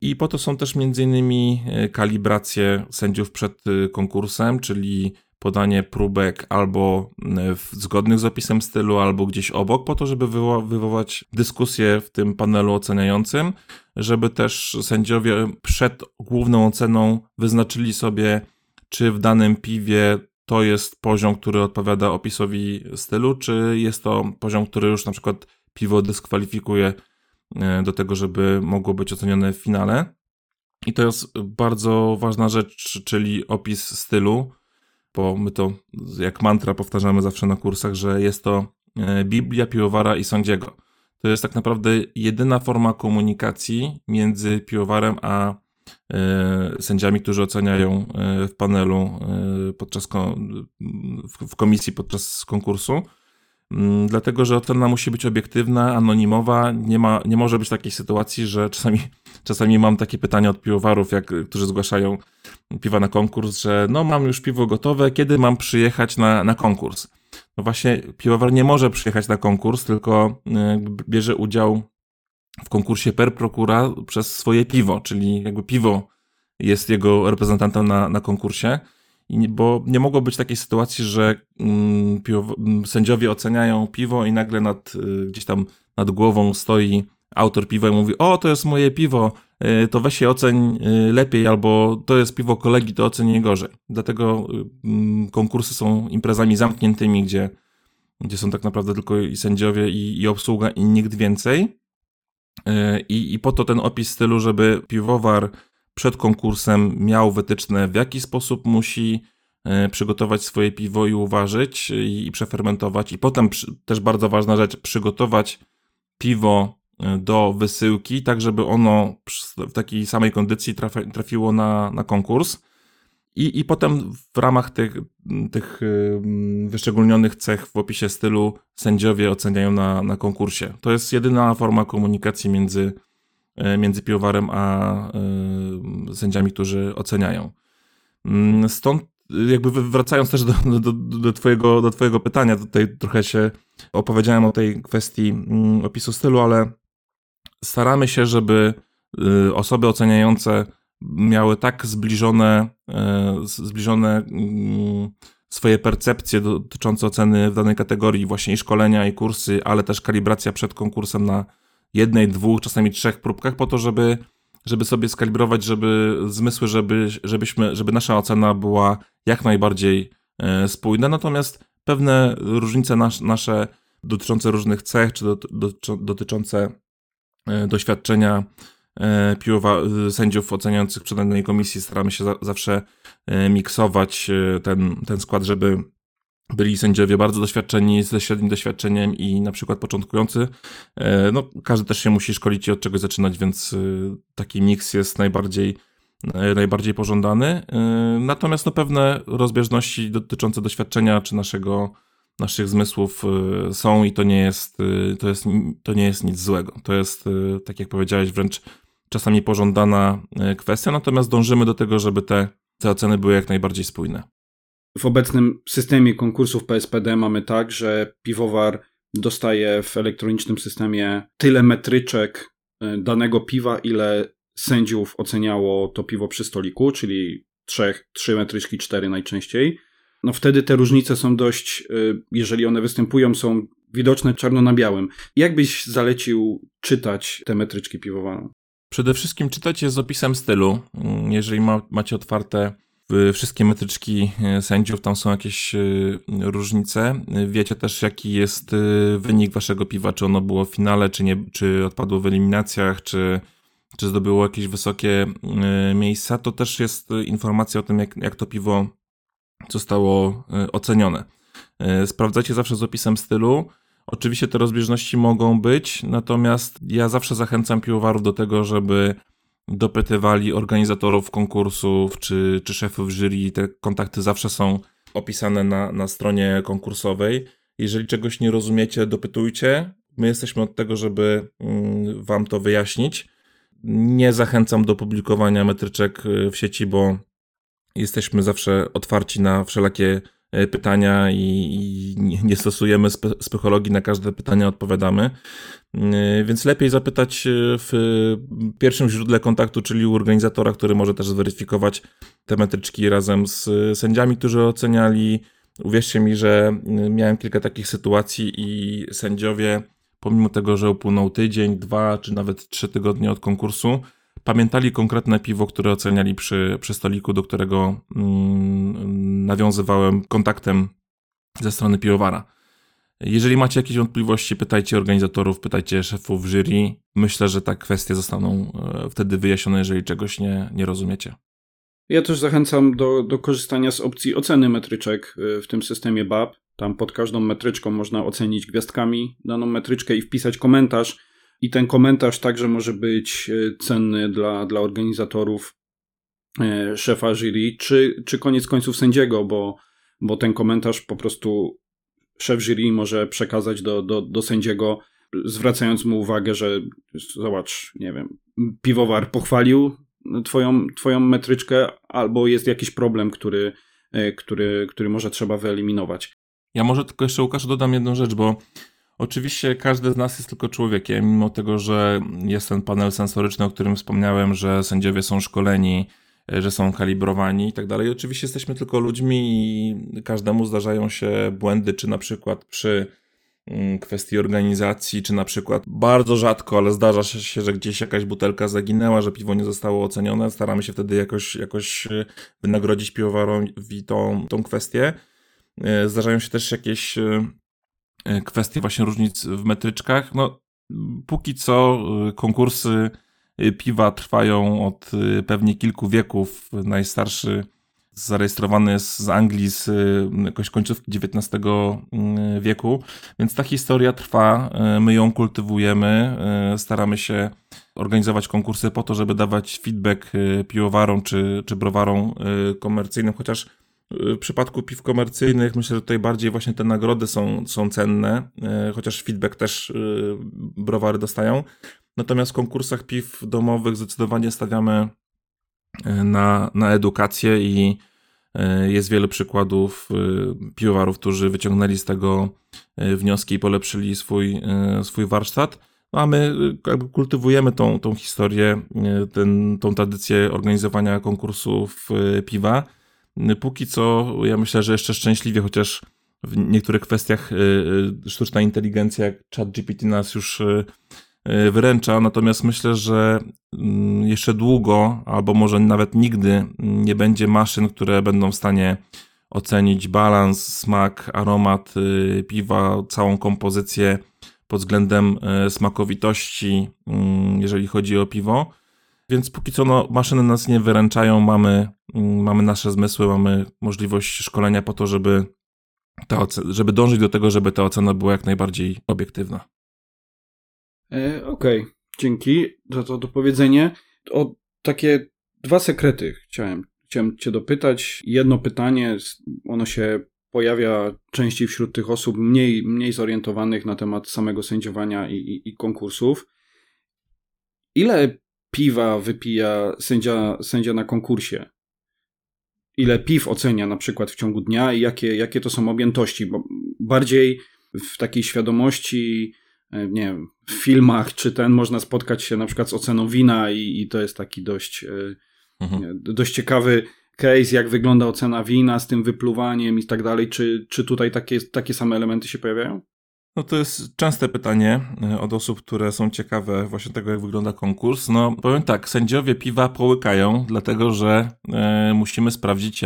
i po to są też m.in. E, kalibracje sędziów przed e, konkursem, czyli podanie próbek albo e, zgodnych z opisem stylu, albo gdzieś obok, po to, żeby wywołać dyskusję w tym panelu oceniającym, żeby też sędziowie przed główną oceną wyznaczyli sobie, czy w danym piwie to jest poziom, który odpowiada opisowi stylu, czy jest to poziom, który już na przykład piwo dyskwalifikuje do tego, żeby mogło być ocenione w finale. I to jest bardzo ważna rzecz, czyli opis stylu, bo my to jak mantra powtarzamy zawsze na kursach, że jest to e, Biblia, piłowara i sądziego. To jest tak naprawdę jedyna forma komunikacji między piłowarem a e, sędziami, którzy oceniają w panelu podczas w komisji podczas konkursu. Mm, dlatego że ocena musi być obiektywna, anonimowa. Nie, ma, nie może być takiej sytuacji, że czasami, czasami mam takie pytania od piwowarów, jak, którzy zgłaszają piwa na konkurs, że no mam już piwo gotowe, kiedy mam przyjechać na, na konkurs? No właśnie, piwowar nie może przyjechać na konkurs, tylko y, bierze udział w konkursie per prokura przez swoje piwo, czyli jakby piwo jest jego reprezentantem na, na konkursie bo nie mogło być takiej sytuacji, że mm, piwo, mm, sędziowie oceniają piwo i nagle nad, y, gdzieś tam nad głową stoi autor piwa i mówi, o to jest moje piwo, y, to weź je oceń y, lepiej, albo to jest piwo kolegi, to oceń je gorzej. Dlatego mm, konkursy są imprezami zamkniętymi, gdzie, gdzie są tak naprawdę tylko i sędziowie i, i obsługa i nikt więcej. I, I po to ten opis stylu, żeby piwowar przed konkursem miał wytyczne, w jaki sposób musi e, przygotować swoje piwo i uważać i przefermentować. I potem też bardzo ważna rzecz, przygotować piwo e, do wysyłki, tak żeby ono w takiej samej kondycji trafiło na, na konkurs. I, I potem w ramach tych, tych wyszczególnionych cech w opisie stylu sędziowie oceniają na, na konkursie. To jest jedyna forma komunikacji między E, między piwowarem a e, sędziami, którzy oceniają. Mm, stąd jakby wracając też do, do, do, twojego, do twojego pytania, tutaj trochę się opowiedziałem o tej kwestii mm, opisu stylu, ale staramy się, żeby y, osoby oceniające miały tak zbliżone, e, zbliżone mm, swoje percepcje dotyczące oceny w danej kategorii, właśnie i szkolenia, i kursy, ale też kalibracja przed konkursem na jednej, dwóch, czasami trzech próbkach po to, żeby, żeby sobie skalibrować, żeby zmysły, żeby, żebyśmy, żeby nasza ocena była jak najbardziej e, spójna. Natomiast pewne różnice nas, nasze dotyczące różnych cech, czy do, do, dotyczące e, doświadczenia e, piłowa, sędziów oceniających przed danej komisji staramy się za, zawsze miksować ten, ten skład, żeby byli sędziowie bardzo doświadczeni, ze średnim doświadczeniem i na przykład początkujący. E, no, każdy też się musi szkolić i od czegoś zaczynać, więc e, taki miks jest najbardziej, e, najbardziej pożądany. Natomiast no, pewne rozbieżności dotyczące doświadczenia czy naszego, naszych zmysłów są i to nie jest, to jest, to nie jest nic złego. To jest, tak jak powiedziałeś, wręcz czasami pożądana kwestia, natomiast dążymy do tego, żeby te, te oceny były jak najbardziej spójne. W obecnym systemie konkursów PSPD mamy tak, że piwowar dostaje w elektronicznym systemie tyle metryczek e, danego piwa, ile sędziów oceniało to piwo przy stoliku, czyli 3, 3 metryczki, 4 najczęściej. No wtedy te różnice są dość, e, jeżeli one występują, są widoczne czarno na białym. Jak byś zalecił czytać te metryczki piwowaru? Przede wszystkim czytać je z opisem stylu. Mm, jeżeli ma, macie otwarte wszystkie metryczki e, sędziów, tam są jakieś e, różnice. Wiecie też, jaki jest wynik waszego piwa, czy ono było w finale, czy, nie, czy odpadło w eliminacjach, czy, czy zdobyło jakieś wysokie miejsca. To też jest informacja o tym, jak, jak to piwo zostało ocenione. Sprawdzacie zawsze z opisem stylu. Oczywiście te rozbieżności mogą być, natomiast ja zawsze zachęcam piwowarów do tego, żeby dopytywali organizatorów konkursów czy, czy szefów jury. Te kontakty zawsze są opisane na, na stronie konkursowej. Jeżeli czegoś nie rozumiecie, dopytujcie. My jesteśmy od tego, żeby mm, Wam to wyjaśnić. Nie zachęcam do publikowania metryczek y, w sieci, bo jesteśmy zawsze otwarci na wszelakie pytania i, i nie stosujemy spe, psychologii, na każde pytanie odpowiadamy. E, więc lepiej zapytać e, w pierwszym źródle kontaktu, czyli u organizatora, który może też zweryfikować te metryczki razem z sędziami, którzy oceniali. Uwierzcie mi, że miałem kilka takich sytuacji i sędziowie, pomimo tego, że upłynął tydzień, dwa czy nawet trzy tygodnie od konkursu, pamiętali konkretne piwo, które oceniali przy, przy stoliku, do którego mm, nawiązywałem kontaktem ze strony piwowara. Jeżeli macie jakieś wątpliwości, pytajcie organizatorów, pytajcie szefów jury. Myślę, że te kwestie zostaną e, wtedy wyjaśnione, jeżeli czegoś nie, nie rozumiecie. Ja też zachęcam do, do korzystania z opcji oceny metryczek e, w tym systemie BAP. Tam pod każdą metryczką można ocenić gwiazdkami daną metryczkę i wpisać komentarz i ten komentarz także może być e, cenny dla, dla organizatorów, e, szefa jury, czy, czy koniec końców sędziego, bo, bo ten komentarz po prostu szef jury może przekazać do, do, do sędziego, zwracając mu uwagę, że zobacz, nie wiem, piwowar pochwalił twoją, twoją metryczkę, albo jest jakiś problem, który, e, który, który może trzeba wyeliminować. Ja może tylko jeszcze Łukasz dodam jedną rzecz, bo Oczywiście każdy z nas jest tylko człowiekiem, mimo tego, że jest ten panel sensoryczny, o którym wspomniałem, że sędziowie są szkoleni, że są kalibrowani i tak dalej. Oczywiście jesteśmy tylko ludźmi i każdemu zdarzają się błędy, czy na przykład przy mm, kwestii organizacji, czy na przykład bardzo rzadko, ale zdarza się, że gdzieś jakaś butelka zaginęła, że piwo nie zostało ocenione. Staramy się wtedy jakoś, jakoś e, wynagrodzić piwowarowi tą, tą kwestię. E, zdarzają się też jakieś kwestie właśnie różnic w metryczkach. No, póki co konkursy Y, piwa trwają od y, pewnie kilku wieków. Najstarszy zarejestrowany jest z Anglii z y, jakoś końcówki XIX wieku, więc ta historia trwa, my ją kultywujemy, staramy się organizować konkursy po to, żeby dawać feedback piwowarom czy, czy browarom komercyjnym, chociaż w przypadku piw komercyjnych myślę, że tutaj bardziej właśnie te nagrody są, są cenne, chociaż feedback też browary dostają. Natomiast w konkursach piw domowych zdecydowanie stawiamy e, na, na edukację i e, jest wiele przykładów e, piwowarów, którzy wyciągnęli z tego wnioski i polepszyli swój, swój warsztat. No a my jakby kultywujemy tą, tą historię, ten, tą tradycję organizowania konkursów piwa. Póki co, ja myślę, że jeszcze szczęśliwie, chociaż w niektórych kwestiach sztuczna inteligencja, jak ChatGPT nas już E, wyręcza, natomiast myślę, że mm, jeszcze długo, albo może nawet nigdy nie będzie maszyn, które będą w stanie ocenić balans, smak, aromat y, piwa, całą kompozycję pod względem smakowitości, mm, jeżeli chodzi o piwo. Więc póki co no, maszyny nas nie wyręczają, mamy, mm, mamy nasze zmysły, mamy możliwość szkolenia po to, żeby, ta żeby dążyć do tego, żeby ta ocena była jak najbardziej obiektywna. E, Okej, okay. dzięki za to dopowiedzenie. O takie dwa sekrety chciałem, chciałem Cię dopytać. Jedno pytanie, ono się pojawia częściej wśród tych osób mniej, mniej zorientowanych na temat samego sędziowania i, i, i konkursów. Ile piwa wypija sędzia, sędzia na konkursie? Ile piw ocenia na przykład w ciągu dnia i jakie, jakie to są objętości? Bo bardziej w takiej świadomości E, nie wiem, w filmach czy ten można spotkać się na przykład z oceną wina i, i to jest taki dość, e, mhm. dość ciekawy case, jak wygląda ocena wina z tym wypluwaniem i tak dalej. Czy, czy tutaj takie, takie same elementy się pojawiają? No to jest częste pytanie e, od osób, które są ciekawe właśnie tego, jak wygląda konkurs. No powiem tak, sędziowie piwa połykają, dlatego że e, musimy sprawdzić,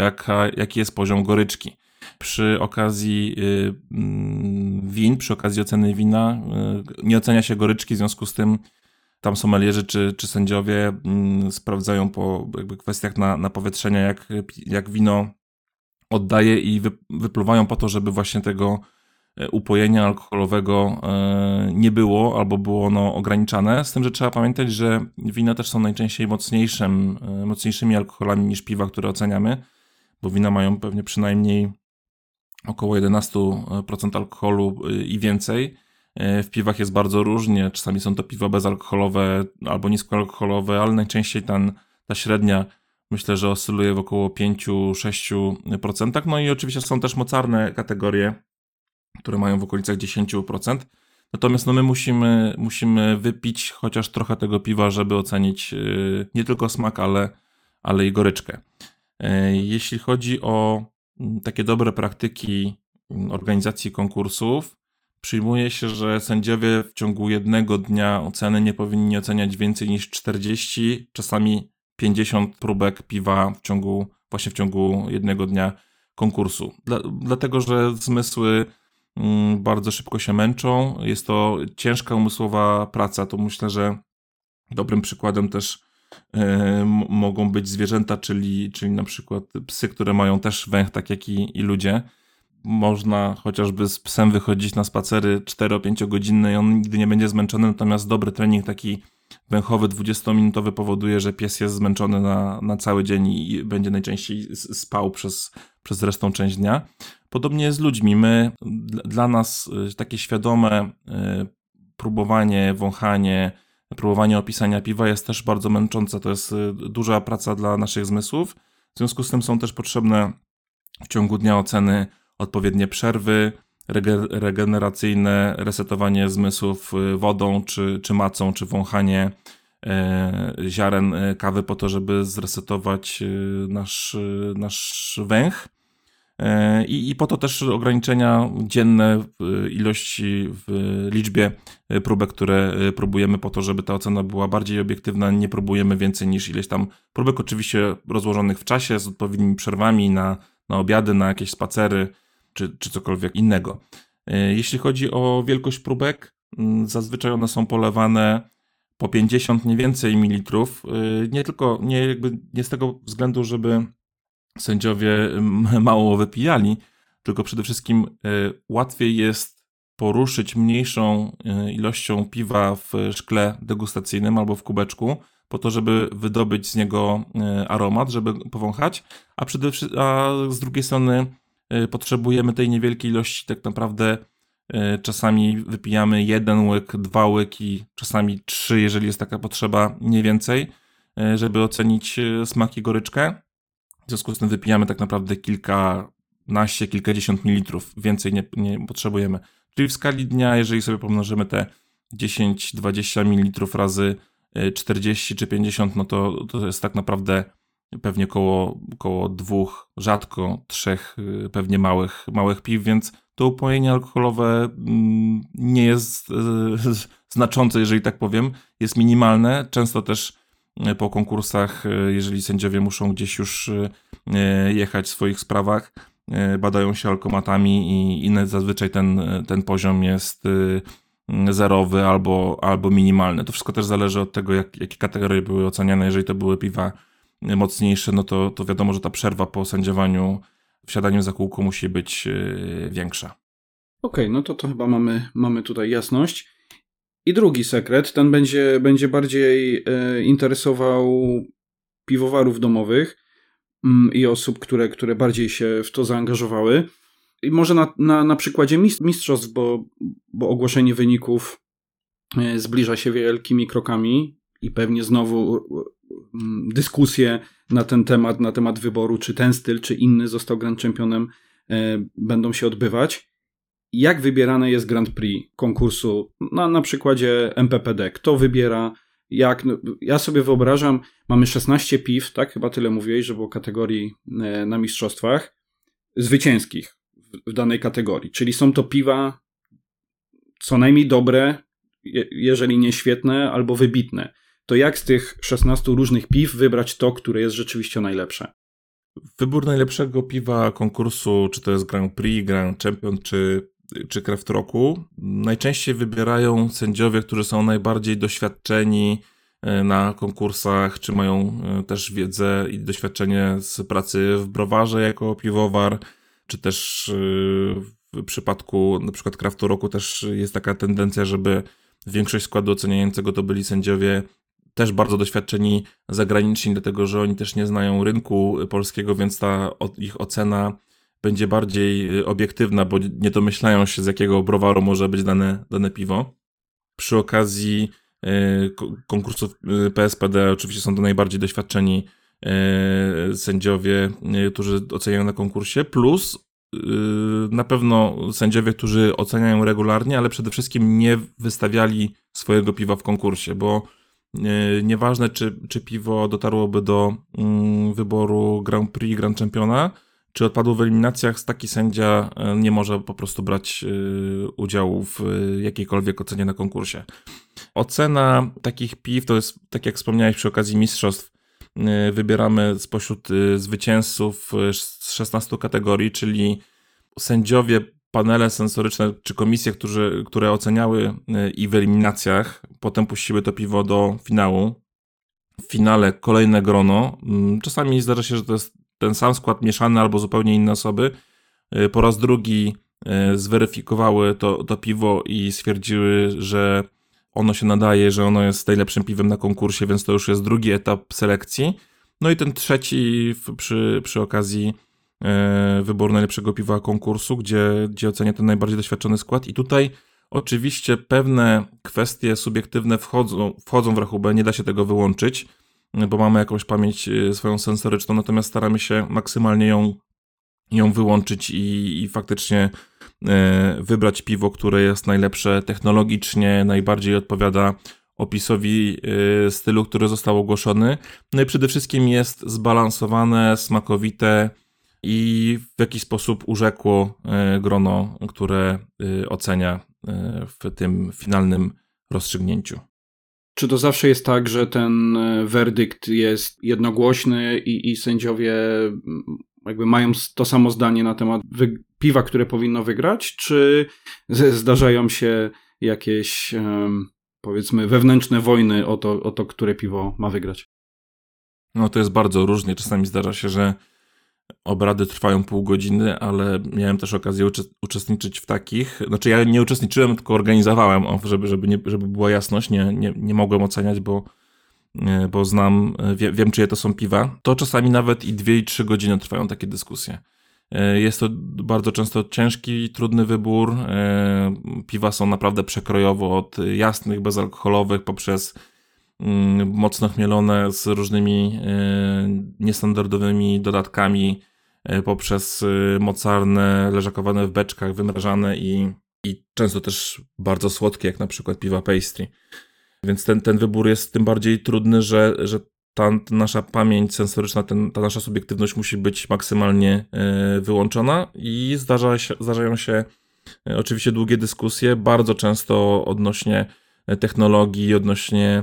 jaki jest poziom goryczki przy okazji y, mm, win, przy okazji oceny wina nie ocenia się goryczki, w związku z tym tam somelierzy czy, czy sędziowie mm, sprawdzają po jakby kwestiach na, na powietrzenia, jak, jak wino oddaje i wy, wypluwają po to, żeby właśnie tego e, upojenia alkoholowego e, nie było albo było ono ograniczane. Z tym, że trzeba pamiętać, że wina też są najczęściej mocniejszym, e, mocniejszymi alkoholami niż piwa, które oceniamy, bo wina mają pewnie przynajmniej około 11% alkoholu i więcej. W piwach jest bardzo różnie, czasami są to piwa bezalkoholowe albo niskoalkoholowe, ale najczęściej ten, ta średnia myślę, że oscyluje w około 5-6%. No i oczywiście są też mocarne kategorie, które mają w okolicach 10%. Natomiast no my musimy, musimy wypić chociaż trochę tego piwa, żeby ocenić y, nie tylko smak, ale, ale i goryczkę. Jeśli chodzi o Mm, takie dobre praktyki mm, organizacji konkursów, przyjmuje się, że sędziowie w ciągu jednego dnia oceny nie powinni oceniać więcej niż 40, czasami 50 próbek piwa w ciągu, właśnie w ciągu jednego dnia konkursu. Dla, dlatego, że zmysły bardzo szybko się męczą. Jest to ciężka umysłowa praca. To myślę, że dobrym przykładem też E, mogą być zwierzęta, czyli, czyli na przykład psy, które mają też węch, tak jak i, i ludzie. Można chociażby z psem wychodzić na spacery 4-5 godzinne i on nigdy nie będzie zmęczony, natomiast dobry trening taki węchowy 20-minutowy powoduje, że pies jest zmęczony na, na cały dzień i będzie najczęściej spał przez, przez resztą część dnia. Podobnie jest z ludźmi. My, dla nas e, takie świadome e, próbowanie, wąchanie, próbowanie opisania piwa jest też bardzo męczące. To jest y, duża praca dla naszych zmysłów. W związku z tym są też potrzebne w ciągu dnia oceny odpowiednie przerwy, regeneracyjne, resetowanie zmysłów y, wodą, czy, czy macą, czy wąchanie, ziaren kawy po to, żeby zresetować nasz, nasz węch. I, I po to też ograniczenia dzienne ilości, w liczbie próbek, które próbujemy, po to, żeby ta ocena była bardziej obiektywna. Nie próbujemy więcej niż ileś tam próbek, oczywiście rozłożonych w czasie, z odpowiednimi przerwami na, na obiady, na jakieś spacery czy, czy cokolwiek innego. Jeśli chodzi o wielkość próbek, zazwyczaj one są polewane po 50 nie więcej mililitrów. Nie tylko, nie, jakby, nie z tego względu, żeby sędziowie mało wypijali, tylko przede wszystkim e, łatwiej jest poruszyć mniejszą e, ilością piwa w szkle degustacyjnym albo w kubeczku, po to, żeby wydobyć z niego e, aromat, żeby powąchać, a, przede, a z drugiej strony potrzebujemy tej niewielkiej ilości, tak naprawdę czasami wypijamy jeden łyk, dwa łyki, czasami trzy, jeżeli jest taka potrzeba, nie więcej, żeby ocenić smak i goryczkę. W związku z tym wypijamy tak naprawdę kilkanaście, kilkadziesiąt mililitrów. Więcej nie, nie potrzebujemy. Czyli w skali dnia, jeżeli sobie pomnożymy te 10-20 ml razy 40 e, czy 50, no to, to jest tak naprawdę pewnie koło, koło dwóch, rzadko trzech e, pewnie małych, małych piw, więc to upojenie alkoholowe mm, nie jest e, znaczące, jeżeli tak powiem, jest minimalne. Często też E, po konkursach, jeżeli sędziowie muszą gdzieś już jechać w swoich sprawach, badają się alkomatami i, i zazwyczaj ten, ten poziom jest zerowy albo, albo minimalny. To wszystko też zależy od tego, jak, jakie kategorie były oceniane. Jeżeli to były piwa mocniejsze, no to, to wiadomo, że ta przerwa po sędziowaniu, wsiadaniu za kółko musi być większa. Okej, okay, no to to chyba mamy, mamy tutaj jasność. I drugi sekret, ten będzie, będzie bardziej e, interesował piwowarów domowych mm, i osób, które, które bardziej się w to zaangażowały. I może na, na, na przykładzie mistrzostw, bo, bo ogłoszenie wyników e, zbliża się wielkimi krokami i pewnie znowu dyskusje na ten temat, na temat wyboru, czy ten styl, czy inny został Grand Championem, e, będą się odbywać jak wybierane jest Grand Prix konkursu na, na przykładzie MPPD. Kto wybiera, jak. No, ja sobie wyobrażam, mamy 16 piw, tak? Chyba tyle mówiłeś, że było kategorii e, na mistrzostwach zwycięskich w danej kategorii. Czyli są to piwa co najmniej dobre, jeżeli nie świetne, albo wybitne. To jak z tych 16 różnych piw wybrać to, które jest rzeczywiście najlepsze? Wybór najlepszego piwa konkursu, czy to jest Grand Prix, Grand Champion, czy czy Craft Roku najczęściej wybierają sędziowie, którzy są najbardziej doświadczeni e, na konkursach, czy mają e, też wiedzę i doświadczenie z pracy w browarze jako piwowar, czy też e, w przypadku na przykład Craftu Roku też jest taka tendencja, żeby większość składu oceniającego to byli sędziowie też bardzo doświadczeni zagraniczni, dlatego że oni też nie znają rynku polskiego, więc ta ich ocena będzie bardziej y, obiektywna, bo nie domyślają się z jakiego browaru może być dane, dane piwo. Przy okazji y, konkursów y, PSPD oczywiście są to najbardziej doświadczeni sędziowie, którzy oceniają na konkursie, plus na pewno sędziowie, którzy oceniają regularnie, ale przede wszystkim nie wystawiali swojego piwa w konkursie, bo nieważne, czy, czy piwo dotarłoby do mm, wyboru Grand Prix, Grand Championa, czy odpadło w eliminacjach, taki sędzia e, nie może po prostu brać e, udziału w e, jakiejkolwiek ocenie na konkursie. Ocena takich piw to jest, tak jak wspomniałeś przy okazji mistrzostw, wybieramy spośród zwycięzców z 16 kategorii, czyli sędziowie, panele sensoryczne czy komisje, którzy, które oceniały i w eliminacjach, potem puściły to piwo do finału. W finale kolejne grono. Mm, czasami zdarza się, że to jest ten sam skład mieszany albo zupełnie inne osoby y, po raz drugi y, zweryfikowały to, to piwo i stwierdziły, że ono się nadaje, że ono jest najlepszym piwem na konkursie, więc to już jest drugi etap selekcji. No i ten trzeci przy, przy okazji y, wyboru najlepszego piwa konkursu, gdzie, gdzie ocenia ten najbardziej doświadczony skład. I tutaj oczywiście pewne kwestie subiektywne wchodzą, wchodzą w rachubę, nie da się tego wyłączyć bo mamy jakąś pamięć y, swoją sensoryczną, natomiast staramy się maksymalnie ją, ją wyłączyć i, i faktycznie y, wybrać piwo, które jest najlepsze technologicznie, najbardziej odpowiada opisowi stylu, który został ogłoszony. No i przede wszystkim jest zbalansowane, smakowite i w jakiś sposób urzekło y, grono, które y, ocenia w tym finalnym rozstrzygnięciu. Czy to zawsze jest tak, że ten werdykt jest jednogłośny i, i sędziowie mm, jakby mają to samo zdanie na temat piwa, które powinno wygrać, czy zdarzają się jakieś powiedzmy wewnętrzne wojny o to, o to, które piwo ma wygrać? No to jest bardzo różnie. Czasami zdarza się, że obrady trwają pół godziny, ale miałem też okazję uczestniczyć w takich. Znaczy ja nie uczestniczyłem, tylko organizowałem, żeby, żeby, nie, żeby była jasność. Nie, nie, nie mogłem oceniać, bo, bo znam, wie, wiem czyje to są piwa. To czasami nawet i dwie i trzy godziny trwają takie dyskusje. E, jest to bardzo często ciężki, trudny wybór. E, piwa są naprawdę przekrojowo od jasnych, bezalkoholowych poprzez mocno chmielone z różnymi e, niestandardowymi dodatkami, poprzez mocarne, leżakowane w beczkach, wymrażane i, i często też bardzo słodkie, jak na przykład piwa pastry. Więc ten, ten wybór jest tym bardziej trudny, że, że ta, ta nasza pamięć sensoryczna, ten, ta nasza subiektywność musi być maksymalnie e, wyłączona i zdarza się, zdarzają się e, oczywiście długie dyskusje, bardzo często odnośnie e, technologii, odnośnie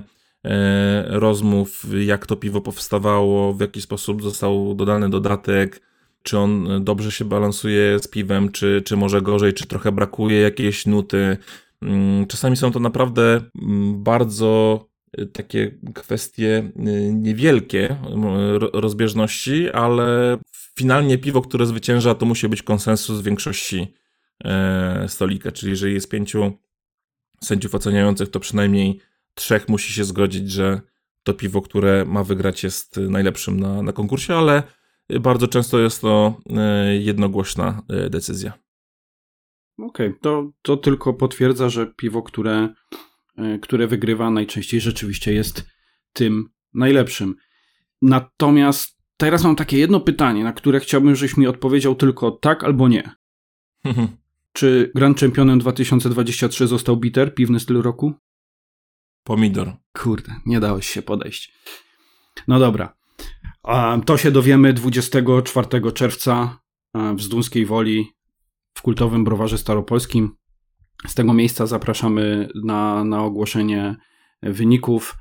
rozmów, jak to piwo powstawało, w jaki sposób został dodany dodatek, czy on dobrze się balansuje z piwem, czy, czy może gorzej, czy trochę brakuje jakiejś nuty. Mm, czasami są to naprawdę mm, bardzo Y, takie kwestie y, niewielkie rozbieżności, ale finalnie piwo, które zwycięża, to musi być konsensus większości e, stolika, czyli jeżeli jest pięciu sędziów oceniających, to przynajmniej trzech musi się zgodzić, że to piwo, które ma wygrać jest najlepszym na, na konkursie, ale bardzo często jest to e, jednogłośna e, decyzja. Okej, okay, to, to tylko potwierdza, że piwo, które E, które wygrywa najczęściej rzeczywiście jest tym najlepszym. Natomiast teraz mam takie jedno pytanie, na które chciałbym, żebyś mi odpowiedział tylko tak albo nie. Czy Grand Championem 2023 został Bitter, piwny styl roku? Pomidor. Kurde, nie dałeś się podejść. No dobra. To się dowiemy 24 czerwca w Zdunskiej Woli w kultowym browarze staropolskim. Z tego miejsca zapraszamy na, na ogłoszenie wyników.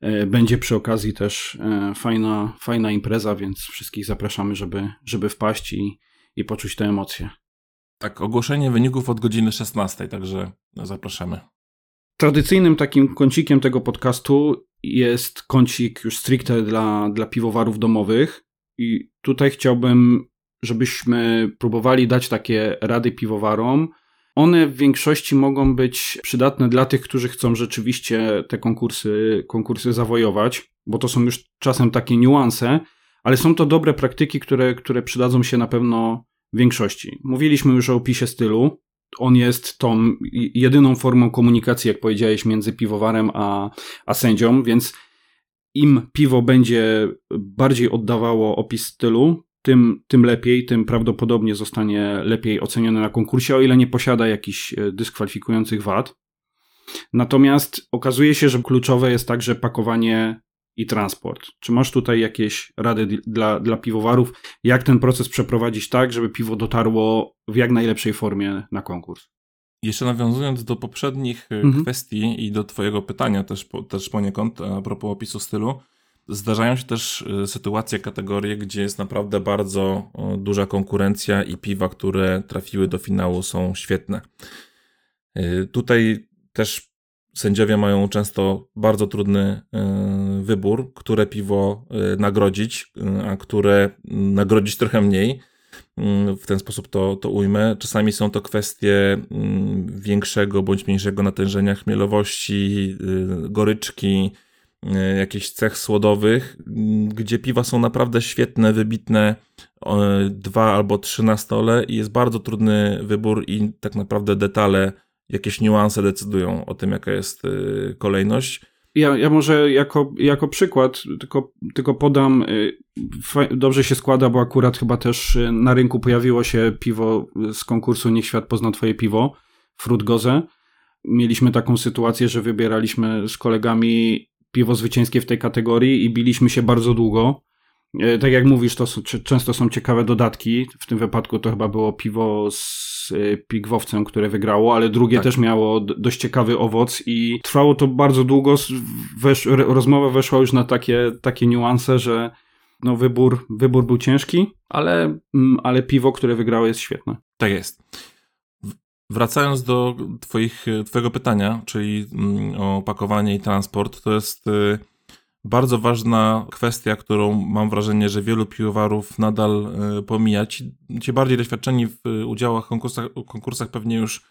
E, będzie przy okazji też e, fajna, fajna impreza, więc wszystkich zapraszamy, żeby, żeby wpaść i, i poczuć te emocje. Tak, ogłoszenie wyników od godziny 16, także zapraszamy. Tradycyjnym takim kącikiem tego podcastu jest kącik już stricte dla, dla piwowarów domowych. I tutaj chciałbym, żebyśmy próbowali dać takie rady piwowarom, one w większości mogą być przydatne dla tych, którzy chcą rzeczywiście te konkursy, konkursy zawojować, bo to są już czasem takie niuanse, ale są to dobre praktyki, które, które przydadzą się na pewno większości. Mówiliśmy już o opisie stylu. On jest tą jedyną formą komunikacji, jak powiedziałeś, między piwowarem a, a sędzią, więc im piwo będzie bardziej oddawało opis stylu, tym, tym lepiej, tym prawdopodobnie zostanie lepiej oceniony na konkursie, o ile nie posiada jakichś e, dyskwalifikujących wad. Natomiast okazuje się, że kluczowe jest także pakowanie i transport. Czy masz tutaj jakieś rady dla, dla piwowarów, jak ten proces przeprowadzić tak, żeby piwo dotarło w jak najlepszej formie na konkurs? Jeszcze nawiązując do poprzednich e, mhm. kwestii i do Twojego pytania też, też poniekąd a propos opisu stylu, Zdarzają się też y, sytuacje, kategorie, gdzie jest naprawdę bardzo duża konkurencja i piwa, które trafiły do finału są świetne. Y, tutaj też sędziowie mają często bardzo trudny y, wybór, które piwo nagrodzić, a które nagrodzić trochę mniej. W ten sposób to, to ujmę. Czasami są to kwestie większego bądź mniejszego natężenia chmielowości, goryczki, E, jakichś cech słodowych, gdzie piwa są naprawdę świetne, wybitne, dwa albo trzy na stole i jest bardzo trudny wybór i tak naprawdę detale, jakieś niuanse decydują o tym, jaka jest y, kolejność. Ja, ja może jako, jako przykład tylko, tylko podam, y, dobrze się składa, bo akurat chyba też y, na rynku pojawiło się piwo z konkursu Niech Świat pozna Twoje piwo, Frutgoze mieliśmy taką sytuację, że wybieraliśmy z kolegami piwo zwycięskie w tej kategorii i biliśmy się bardzo długo. E, tak jak mówisz, to są, często są ciekawe dodatki. W tym wypadku to chyba było piwo z e, pigwowcem, które wygrało, ale drugie tak. też miało dość ciekawy owoc i trwało to bardzo długo. Wesz, rozmowa weszła już na takie, takie niuanse, że no wybór, wybór był ciężki, ale, mm, ale piwo, które wygrało jest świetne. Tak jest. Wracając do twoich, twojego pytania, czyli mm, o pakowanie i transport, to jest y, bardzo ważna kwestia, którą mam wrażenie, że wielu piwowarów nadal y, pomija. Ci, ci bardziej doświadczeni w udziałach, konkursach, konkursach pewnie już,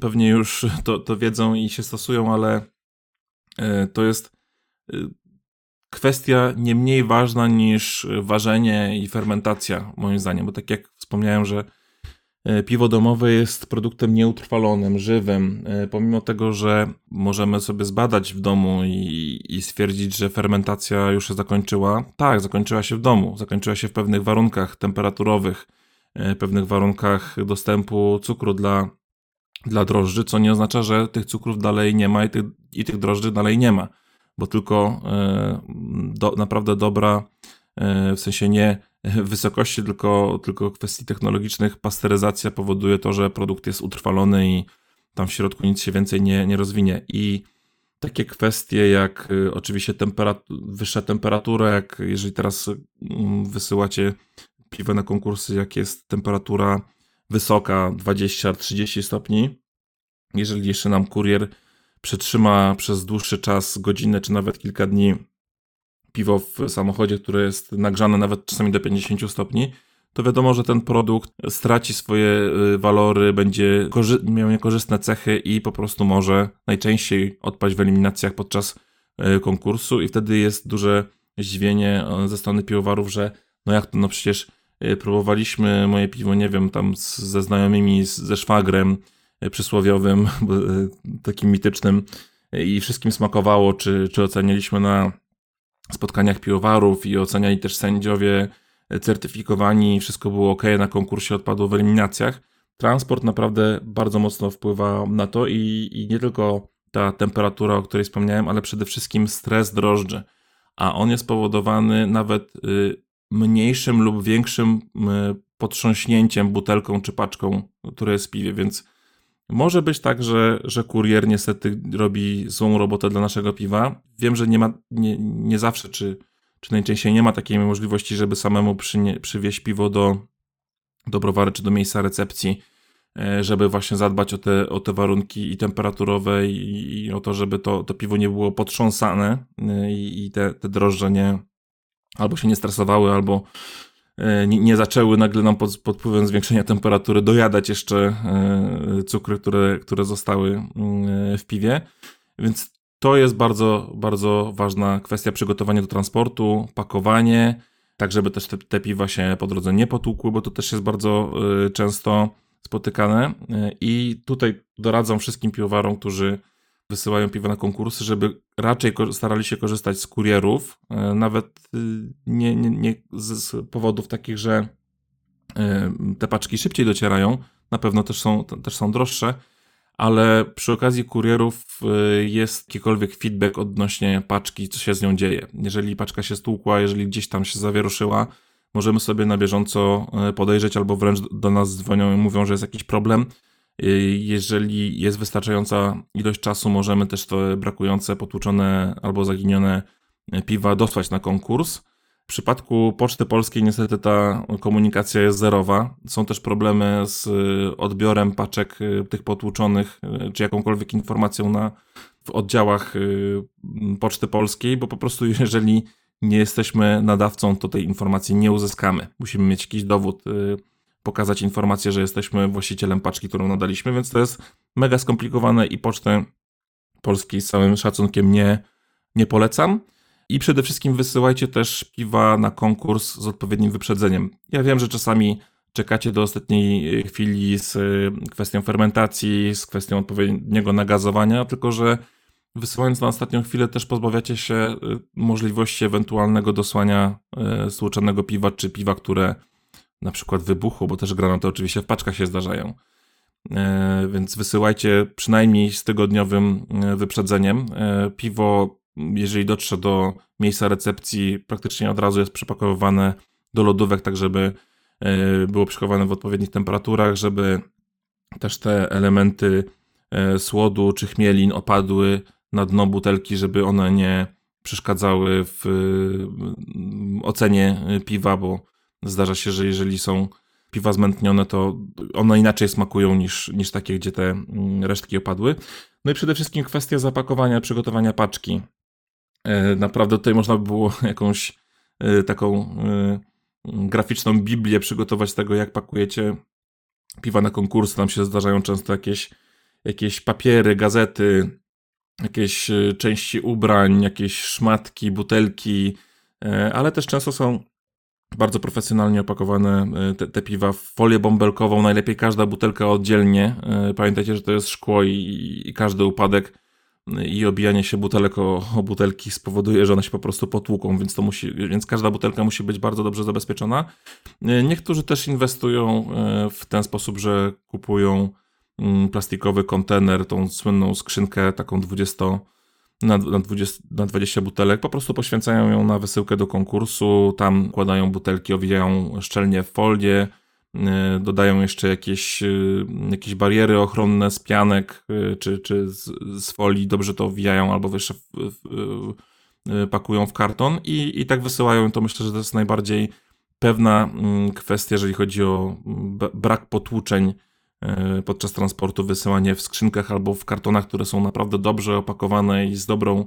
pewnie już to, to wiedzą i się stosują, ale y, to jest kwestia nie mniej ważna niż ważenie i fermentacja, moim zdaniem, bo tak jak wspomniałem, że E, piwo domowe jest produktem nieutrwalonym, żywym. E, pomimo tego, że możemy sobie zbadać w domu i, i, stwierdzić, że fermentacja już się zakończyła, tak, zakończyła się w domu. Zakończyła się w pewnych warunkach temperaturowych, e, pewnych warunkach dostępu cukru dla, dla drożdży, co nie oznacza, że tych cukrów dalej nie ma i tych, i tych drożdży dalej nie ma, bo tylko do, naprawdę dobra, w sensie nie wysokości, tylko, tylko kwestii technologicznych, pasteryzacja powoduje to, że produkt jest utrwalony i tam w środku nic się więcej nie, nie rozwinie. I takie kwestie jak y, oczywiście temperat wyższa temperatura, jak jeżeli teraz mm, wysyłacie piwo na konkursy, jak jest temperatura wysoka 20-30 stopni, jeżeli jeszcze nam kurier przetrzyma przez dłuższy czas, godzinę czy nawet kilka dni piwo w samochodzie, które jest nagrzane nawet czasami do 50 stopni, to wiadomo, że ten produkt straci swoje y, walory, będzie miał niekorzystne cechy i po prostu może najczęściej odpaść w eliminacjach podczas y, konkursu. I wtedy jest duże zdziwienie y, ze strony piwowarów, że no jak to, no przecież próbowaliśmy moje piwo, nie wiem, tam z, ze znajomymi, z, ze szwagrem przysłowiowym, takim mitycznym i wszystkim smakowało, czy, czy ocenialiśmy na spotkaniach piwowarów i oceniali też sędziowie certyfikowani, wszystko było ok, na konkursie odpadło w eliminacjach. Transport naprawdę bardzo mocno wpływa na to i, i nie tylko ta temperatura, o której wspomniałem, ale przede wszystkim stres drożdży. A on jest powodowany nawet y, mniejszym lub większym y, potrząśnięciem butelką czy paczką, które jest w piwie, więc może być tak, że, że kurier niestety robi złą robotę dla naszego piwa. Wiem, że nie ma, nie, nie zawsze, czy, czy najczęściej nie ma takiej możliwości, żeby samemu przynie, przywieźć piwo do, do browary czy do miejsca recepcji, e, żeby właśnie zadbać o te, o te warunki i temperaturowe i, i o to, żeby to, to piwo nie było potrząsane e, i, i te, te drożdże nie albo się nie stresowały, albo nie, nie zaczęły nagle nam pod, pod wpływem zwiększenia temperatury dojadać jeszcze e, cukry, które, które zostały mm, w piwie. Więc to jest bardzo, bardzo ważna kwestia przygotowania do transportu, pakowanie, tak żeby też te, te piwa się po drodze nie potłukły, bo to też jest bardzo e, często spotykane. I tutaj doradzam wszystkim piwowarom, którzy wysyłają piwo na konkursy, żeby raczej starali się korzystać z kurierów, e, nawet y, nie, nie, nie z powodów takich, że e, te paczki szybciej docierają, na pewno też są, też są droższe, ale przy okazji kurierów e, jest jakikolwiek feedback odnośnie paczki, co się z nią dzieje. Jeżeli paczka się stłukła, jeżeli gdzieś tam się zawieruszyła, możemy sobie na bieżąco podejrzeć albo wręcz do nas dzwonią i mówią, że jest jakiś problem jeżeli jest wystarczająca ilość czasu, możemy też te brakujące, potłuczone albo zaginione piwa dosłać na konkurs. W przypadku Poczty Polskiej niestety ta komunikacja jest zerowa. Są też problemy z odbiorem paczek y, tych potłuczonych, y, czy jakąkolwiek informacją na, w oddziałach Poczty Polskiej, bo po prostu jeżeli nie jesteśmy nadawcą, to tej informacji nie uzyskamy. Musimy mieć jakiś dowód pokazać informację, że jesteśmy właścicielem paczki, którą nadaliśmy, więc to jest mega skomplikowane i pocztę polskiej z całym szacunkiem nie, nie polecam. I przede wszystkim wysyłajcie też piwa na konkurs z odpowiednim wyprzedzeniem. Ja wiem, że czasami czekacie do ostatniej chwili z y, kwestią fermentacji, z kwestią odpowiedniego nagazowania, tylko że wysyłając na ostatnią chwilę też pozbawiacie się y, możliwości ewentualnego dosłania y, stłuczonego piwa, czy piwa, które na przykład wybuchu, bo też granaty oczywiście w paczkach się zdarzają. e, więc wysyłajcie przynajmniej z tygodniowym e, wyprzedzeniem. Piwo, jeżeli dotrze do miejsca recepcji, praktycznie od razu jest przepakowywane do lodówek, tak żeby było przechowane w odpowiednich temperaturach, żeby też te elementy słodu czy chmielin opadły na dno butelki, żeby one nie przeszkadzały w ocenie piwa, bo zdarza się, że jeżeli są piwa zmętnione, to one inaczej smakują niż, niż takie, gdzie te mm, resztki opadły. No i przede wszystkim kwestia zapakowania, przygotowania paczki. E, naprawdę tutaj można by było jakąś e, taką e, graficzną Biblię przygotować tego, jak pakujecie piwa na konkursy. Tam się zdarzają często jakieś, jakieś papiery, gazety, jakieś części ubrań, jakieś szmatki, butelki, ale też często są bardzo profesjonalnie opakowane e, te, te, piwa w folię bąbelkową, najlepiej każda butelka oddzielnie. E, pamiętajcie, że to jest szkło i, i każdy upadek e, i obijanie się butelek o, o, butelki spowoduje, że one się po prostu potłuką, więc, to musi, więc każda butelka musi być bardzo dobrze zabezpieczona. Niektórzy też inwestują w ten sposób, że kupują mm, plastikowy kontener, tą słynną skrzynkę taką 20 na, na, 20, na 20 butelek, po prostu poświęcają ją na wysyłkę do konkursu, tam kładają butelki, owijają szczelnie w folię, y, dodają jeszcze jakieś, y, jakieś bariery ochronne z pianek y, czy, czy z, z folii, dobrze to owijają albo jeszcze pakują w karton i, i tak wysyłają. To myślę, że to jest najbardziej pewna mm, kwestia, jeżeli chodzi o brak potłuczeń podczas transportu wysyłanie w skrzynkach albo w kartonach, które są naprawdę dobrze opakowane i z dobrą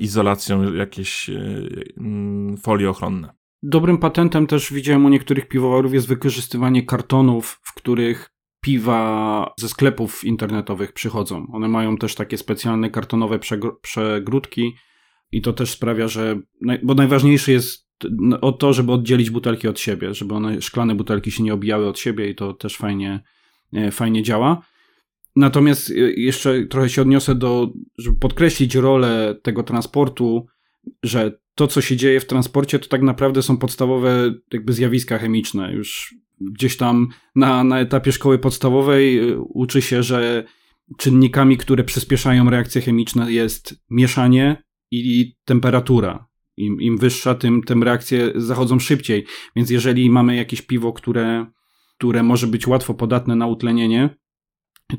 izolacją, jakieś e, mm, folie ochronne. Dobrym patentem też widziałem u niektórych piwowarów jest wykorzystywanie kartonów, w których piwa ze sklepów internetowych przychodzą. One mają też takie specjalne kartonowe przegródki i to też sprawia, że. Bo najważniejsze jest o to, żeby oddzielić butelki od siebie, żeby one, szklane butelki się nie obijały od siebie i to też fajnie E, fajnie działa. Natomiast e, jeszcze trochę się odniosę do, żeby podkreślić rolę tego transportu, że to, co się dzieje w transporcie, to tak naprawdę są podstawowe jakby zjawiska chemiczne. Już gdzieś tam na, na etapie szkoły podstawowej e, uczy się, że czynnikami, które przyspieszają reakcje chemiczne jest mieszanie i temperatura. Im, im wyższa, tym, tym reakcje zachodzą szybciej. Więc jeżeli mamy jakieś piwo, które które może być łatwo podatne na utlenienie,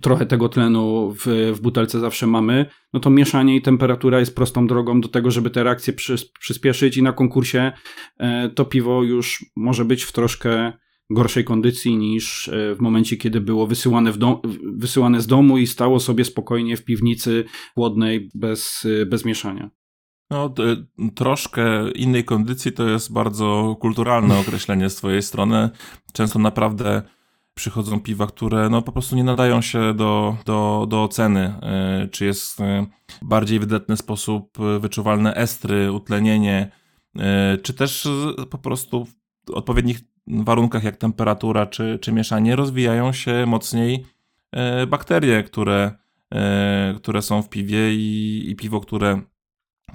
trochę tego tlenu w, w butelce zawsze mamy, no to mieszanie i temperatura jest prostą drogą do tego, żeby te reakcje przy, przyspieszyć i na konkursie e, to piwo już może być w troszkę gorszej kondycji niż e, w momencie, kiedy było wysyłane, wysyłane z domu i stało sobie spokojnie w piwnicy chłodnej bez, bez mieszania. No, troszkę innej kondycji to jest bardzo kulturalne określenie z twojej strony. Często naprawdę przychodzą piwa, które no, po prostu nie nadają się do, do, do oceny. E, czy jest e, bardziej wydatny sposób wyczuwalne estry, utlenienie, e, czy też po prostu w odpowiednich warunkach jak temperatura czy, czy mieszanie rozwijają się mocniej bakterie, które, które są w piwie i, i piwo, które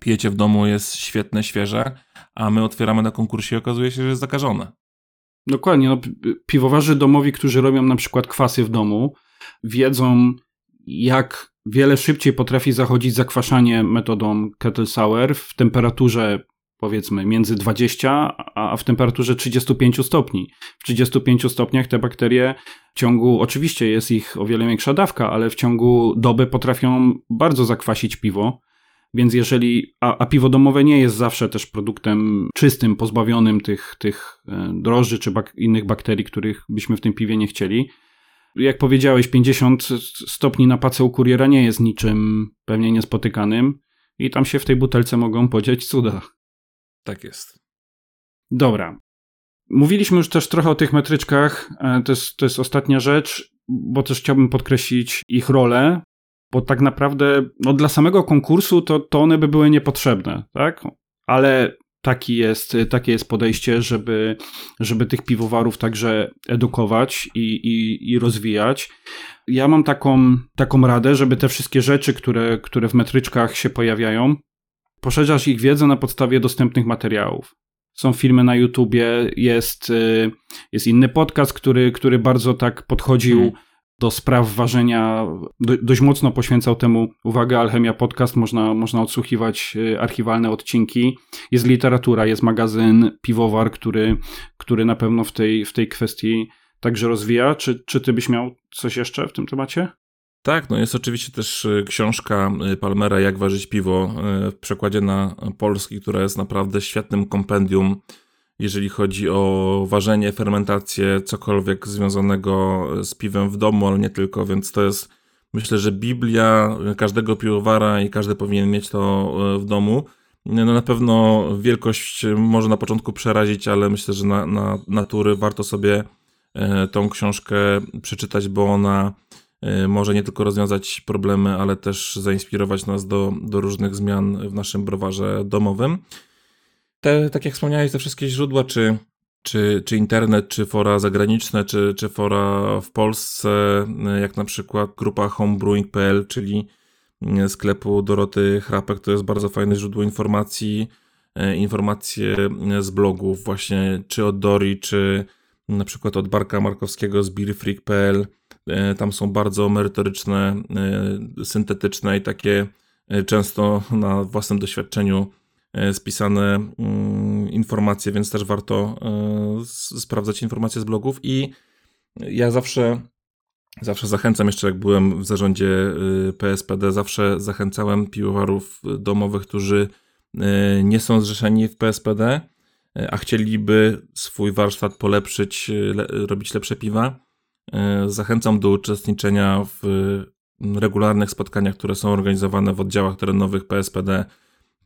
pijecie w domu, jest świetne, świeże, a my otwieramy na konkursie i okazuje się, że jest zakażone. Dokładnie. No, piwowarzy domowi, którzy robią na przykład kwasy w domu, wiedzą, jak wiele szybciej potrafi zachodzić zakwaszanie metodą kettle sour w temperaturze powiedzmy między 20 a w temperaturze 35 stopni. W 35 stopniach te bakterie w ciągu, oczywiście jest ich o wiele większa dawka, ale w ciągu doby potrafią bardzo zakwasić piwo. Więc jeżeli, a, a piwo domowe nie jest zawsze też produktem czystym, pozbawionym tych, tych e, drożdży czy bak innych bakterii, których byśmy w tym piwie nie chcieli. Jak powiedziałeś, 50 stopni na pace u kuriera nie jest niczym pewnie niespotykanym i tam się w tej butelce mogą podziać cuda. Tak jest. Dobra. Mówiliśmy już też trochę o tych metryczkach. E, to jest, to jest ostatnia rzecz, bo też chciałbym podkreślić ich rolę bo tak naprawdę no, dla samego konkursu to, to one by były niepotrzebne, tak? Ale taki jest, takie jest podejście, żeby, żeby tych piwowarów także edukować i, i, i rozwijać. Ja mam taką, taką radę, żeby te wszystkie rzeczy, które, które w metryczkach się pojawiają, poszerzać ich wiedzę na podstawie dostępnych materiałów. Są filmy na YouTubie, jest, y, jest inny podcast, który, który bardzo tak podchodził hmm do spraw ważenia do, dość mocno poświęcał temu uwagę. Alchemia Podcast, można, można odsłuchiwać y, archiwalne odcinki. Jest literatura, jest magazyn Piwowar, który, który na pewno w tej, w tej kwestii także rozwija. Czy, czy ty byś miał coś jeszcze w tym temacie? Tak, no jest oczywiście też y, książka y, Palmera Jak ważyć piwo w przekładzie na polski, która jest naprawdę świetnym kompendium jeżeli chodzi o ważenie, fermentację, cokolwiek związanego z piwem w domu, ale nie tylko, więc to jest myślę, że Biblia każdego piwowara i każdy powinien mieć to e, w domu. No na pewno wielkość może na początku przerazić, ale myślę, że na, na natury warto sobie e, tą książkę przeczytać, bo ona e, może nie tylko rozwiązać problemy, ale też zainspirować nas do, do różnych zmian w naszym browarze domowym te, tak jak wspomniałeś, te wszystkie źródła, czy, czy, czy internet, czy fora zagraniczne, czy, czy fora w Polsce, jak na przykład grupa homebrewing.pl, czyli sklepu Doroty Chrapek, to jest bardzo fajne źródło informacji, e, informacje z blogów właśnie, czy od Dori, czy na przykład od Barka Markowskiego z beerfreak.pl. Tam są bardzo merytoryczne, syntetyczne i takie często na własnym doświadczeniu spisane mm, informacje, więc też warto e, sprawdzać informacje z blogów i ja zawsze zawsze zachęcam, jeszcze jak byłem w zarządzie y, PSPD, zawsze zachęcałem piwowarów domowych, którzy y, nie są zrzeszeni w PSPD, y, a chcieliby swój warsztat polepszyć, robić lepsze piwa. Zachęcam do uczestniczenia w regularnych spotkaniach, które są organizowane w oddziałach terenowych PSPD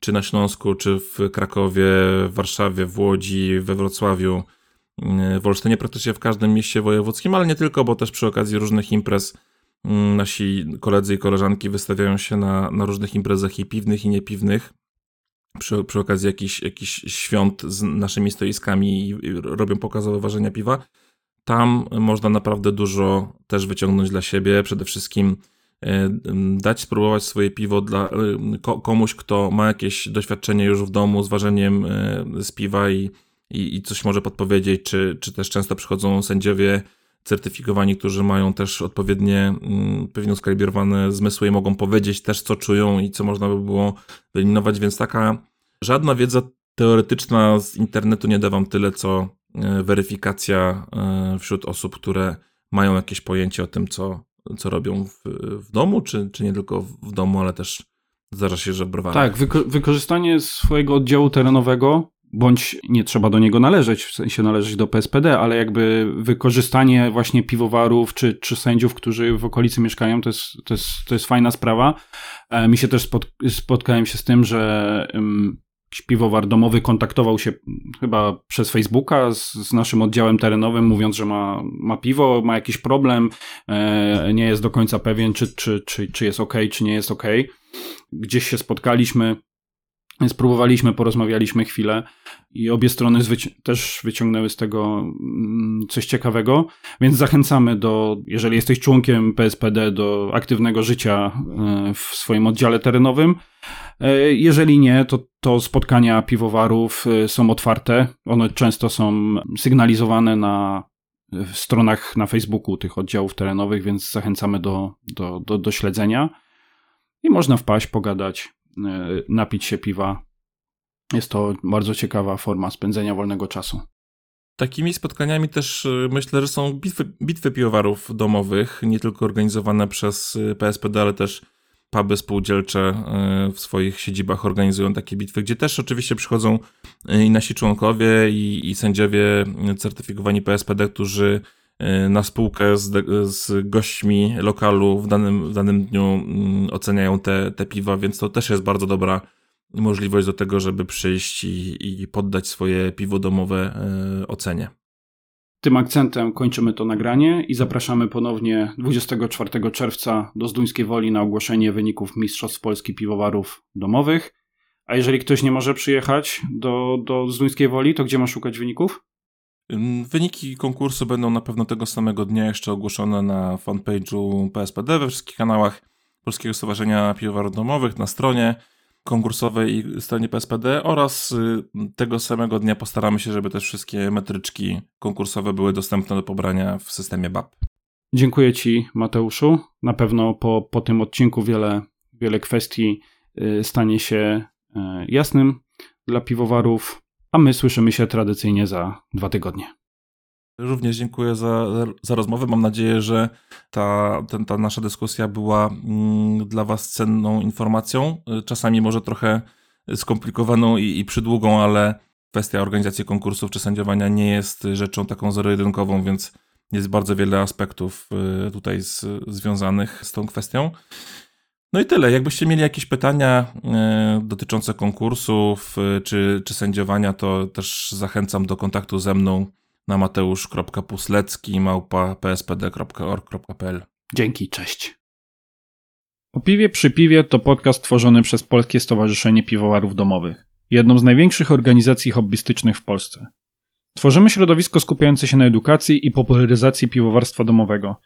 czy na Śląsku, czy w Krakowie, w Warszawie, w Łodzi, we Wrocławiu, w Olsztynie, praktycznie w każdym mieście wojewódzkim, ale nie tylko, bo też przy okazji różnych imprez mm, nasi koledzy i koleżanki wystawiają się na, na różnych imprezach i piwnych, i niepiwnych. Przy, przy okazji jakichś jakich świąt z naszymi stoiskami i, robią pokazowe ważenia piwa. Tam można naprawdę dużo też wyciągnąć dla siebie. Przede wszystkim dać spróbować swoje piwo dla e, komuś, kto ma jakieś doświadczenie już w domu z ważeniem e, z piwa i, i, i coś może podpowiedzieć, czy, czy też często przychodzą sędziowie certyfikowani, którzy mają też odpowiednie, pewnie skalibrowane zmysły i mogą powiedzieć też, co czują i co można by było wyeliminować, więc taka żadna wiedza teoretyczna z internetu nie da wam tyle, co weryfikacja wśród osób, które mają jakieś pojęcie o tym, co, co robią w, w domu, czy, czy nie tylko w domu, ale też zdarza się, że browary. Tak, wyko wykorzystanie swojego oddziału terenowego, bądź nie trzeba do niego należeć, w sensie należeć do PSPD, ale jakby wykorzystanie właśnie piwowarów czy, czy sędziów, którzy w okolicy mieszkają, to jest, to jest, to jest fajna sprawa. E, mi się też spot spotkałem się z tym, że piwowar domowy kontaktował się chyba przez Facebooka z, z, naszym oddziałem terenowym, mówiąc, że ma, ma piwo, ma jakiś problem, e, nie jest do końca pewien, czy, czy, czy, czy jest ok, czy nie jest ok. Gdzieś się spotkaliśmy, spróbowaliśmy, porozmawialiśmy chwilę i obie strony też wyciągnęły z tego mm, coś ciekawego, więc zachęcamy do, jeżeli jesteś członkiem PSPD, do aktywnego życia e, w swoim oddziale terenowym. E, jeżeli nie, to, to spotkania piwowarów e, są otwarte. One często są sygnalizowane na stronach na Facebooku tych oddziałów terenowych, więc zachęcamy do, do, do, do śledzenia. I można wpaść, pogadać, napić się piwa jest to bardzo ciekawa forma spędzenia wolnego czasu. Takimi spotkaniami też myślę, że są bitwy, bitwy piwowarów domowych, nie tylko organizowane przez PSPD, ale też puby spółdzielcze y, w swoich siedzibach organizują takie bitwy, gdzie też oczywiście przychodzą i nasi członkowie, i, i sędziowie certyfikowani PSPD, którzy na spółkę z, z gośćmi lokalu w danym, w danym dniu mm, oceniają te, te piwa, więc to też jest bardzo dobra możliwość do tego, żeby przyjść i, i poddać swoje piwo domowe e, ocenie. Tym akcentem kończymy to nagranie i zapraszamy ponownie 24 czerwca do Zduńskiej Woli na ogłoszenie wyników Mistrzostw Polski Piwowarów Domowych. A jeżeli ktoś nie może przyjechać do, do Zduńskiej Woli, to gdzie ma szukać wyników? Wyniki konkursu będą na pewno tego samego dnia jeszcze ogłoszone na fanpage'u PSPD we wszystkich kanałach Polskiego Stowarzyszenia Piwowarów Domowych, na stronie konkursowej stronie PSPD oraz y, tego samego dnia postaramy się, żeby też wszystkie metryczki konkursowe były dostępne do pobrania w systemie BAP. Dziękuję Ci, Mateuszu. Na pewno po, po tym odcinku wiele, wiele kwestii y, stanie się y, jasnym dla piwowarów, a my słyszymy się tradycyjnie za dwa tygodnie. Również dziękuję za, za rozmowę. Mam nadzieję, że ta, ten, ta nasza dyskusja była mm, dla Was cenną informacją. Czasami może trochę skomplikowaną i, i przydługą, ale kwestia organizacji konkursów czy sędziowania nie jest rzeczą taką zero-jedynkową, więc jest bardzo wiele aspektów y, tutaj z, związanych z tą kwestią. No i tyle. Jakbyście mieli jakieś pytania y, dotyczące konkursów y, czy, czy sędziowania, to też zachęcam do kontaktu ze mną na mateusz.puslecki małpa pspd.org.pl Dzięki, cześć. O piwie przy piwie to podcast tworzony przez Polskie Stowarzyszenie Piwowarów Domowych, jedną z największych organizacji hobbystycznych w Polsce. Tworzymy środowisko skupiające się na edukacji i popularyzacji piwowarstwa domowego,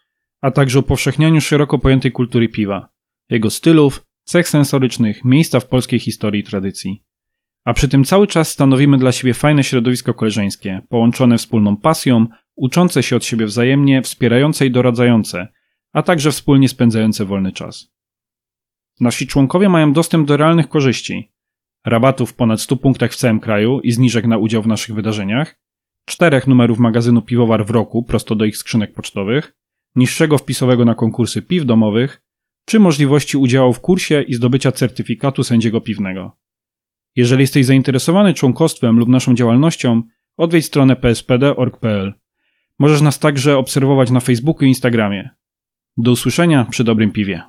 a także upowszechnianiu szeroko pojętej kultury piwa, jego stylów, cech sensorycznych, miejsca w polskiej historii i tradycji. A przy tym cały czas stanowimy dla siebie fajne środowisko koleżeńskie, połączone wspólną pasją, uczące się od siebie wzajemnie, wspierające i doradzające, a także wspólnie spędzające wolny czas. Nasi członkowie mają dostęp do realnych korzyści, rabatów w ponad 100 punktach w całym kraju i zniżek na udział w naszych wydarzeniach, czterech numerów magazynu Piwowar w roku prosto do ich skrzynek pocztowych, niższego wpisowego na konkursy piw domowych, czy możliwości udziału w kursie i zdobycia certyfikatu sędziego piwnego. Jeżeli jesteś zainteresowany członkostwem lub naszą działalnością, odwiedź stronę pspd.org.pl. Możesz nas także obserwować na Facebooku i Instagramie. Do usłyszenia przy dobrym piwie.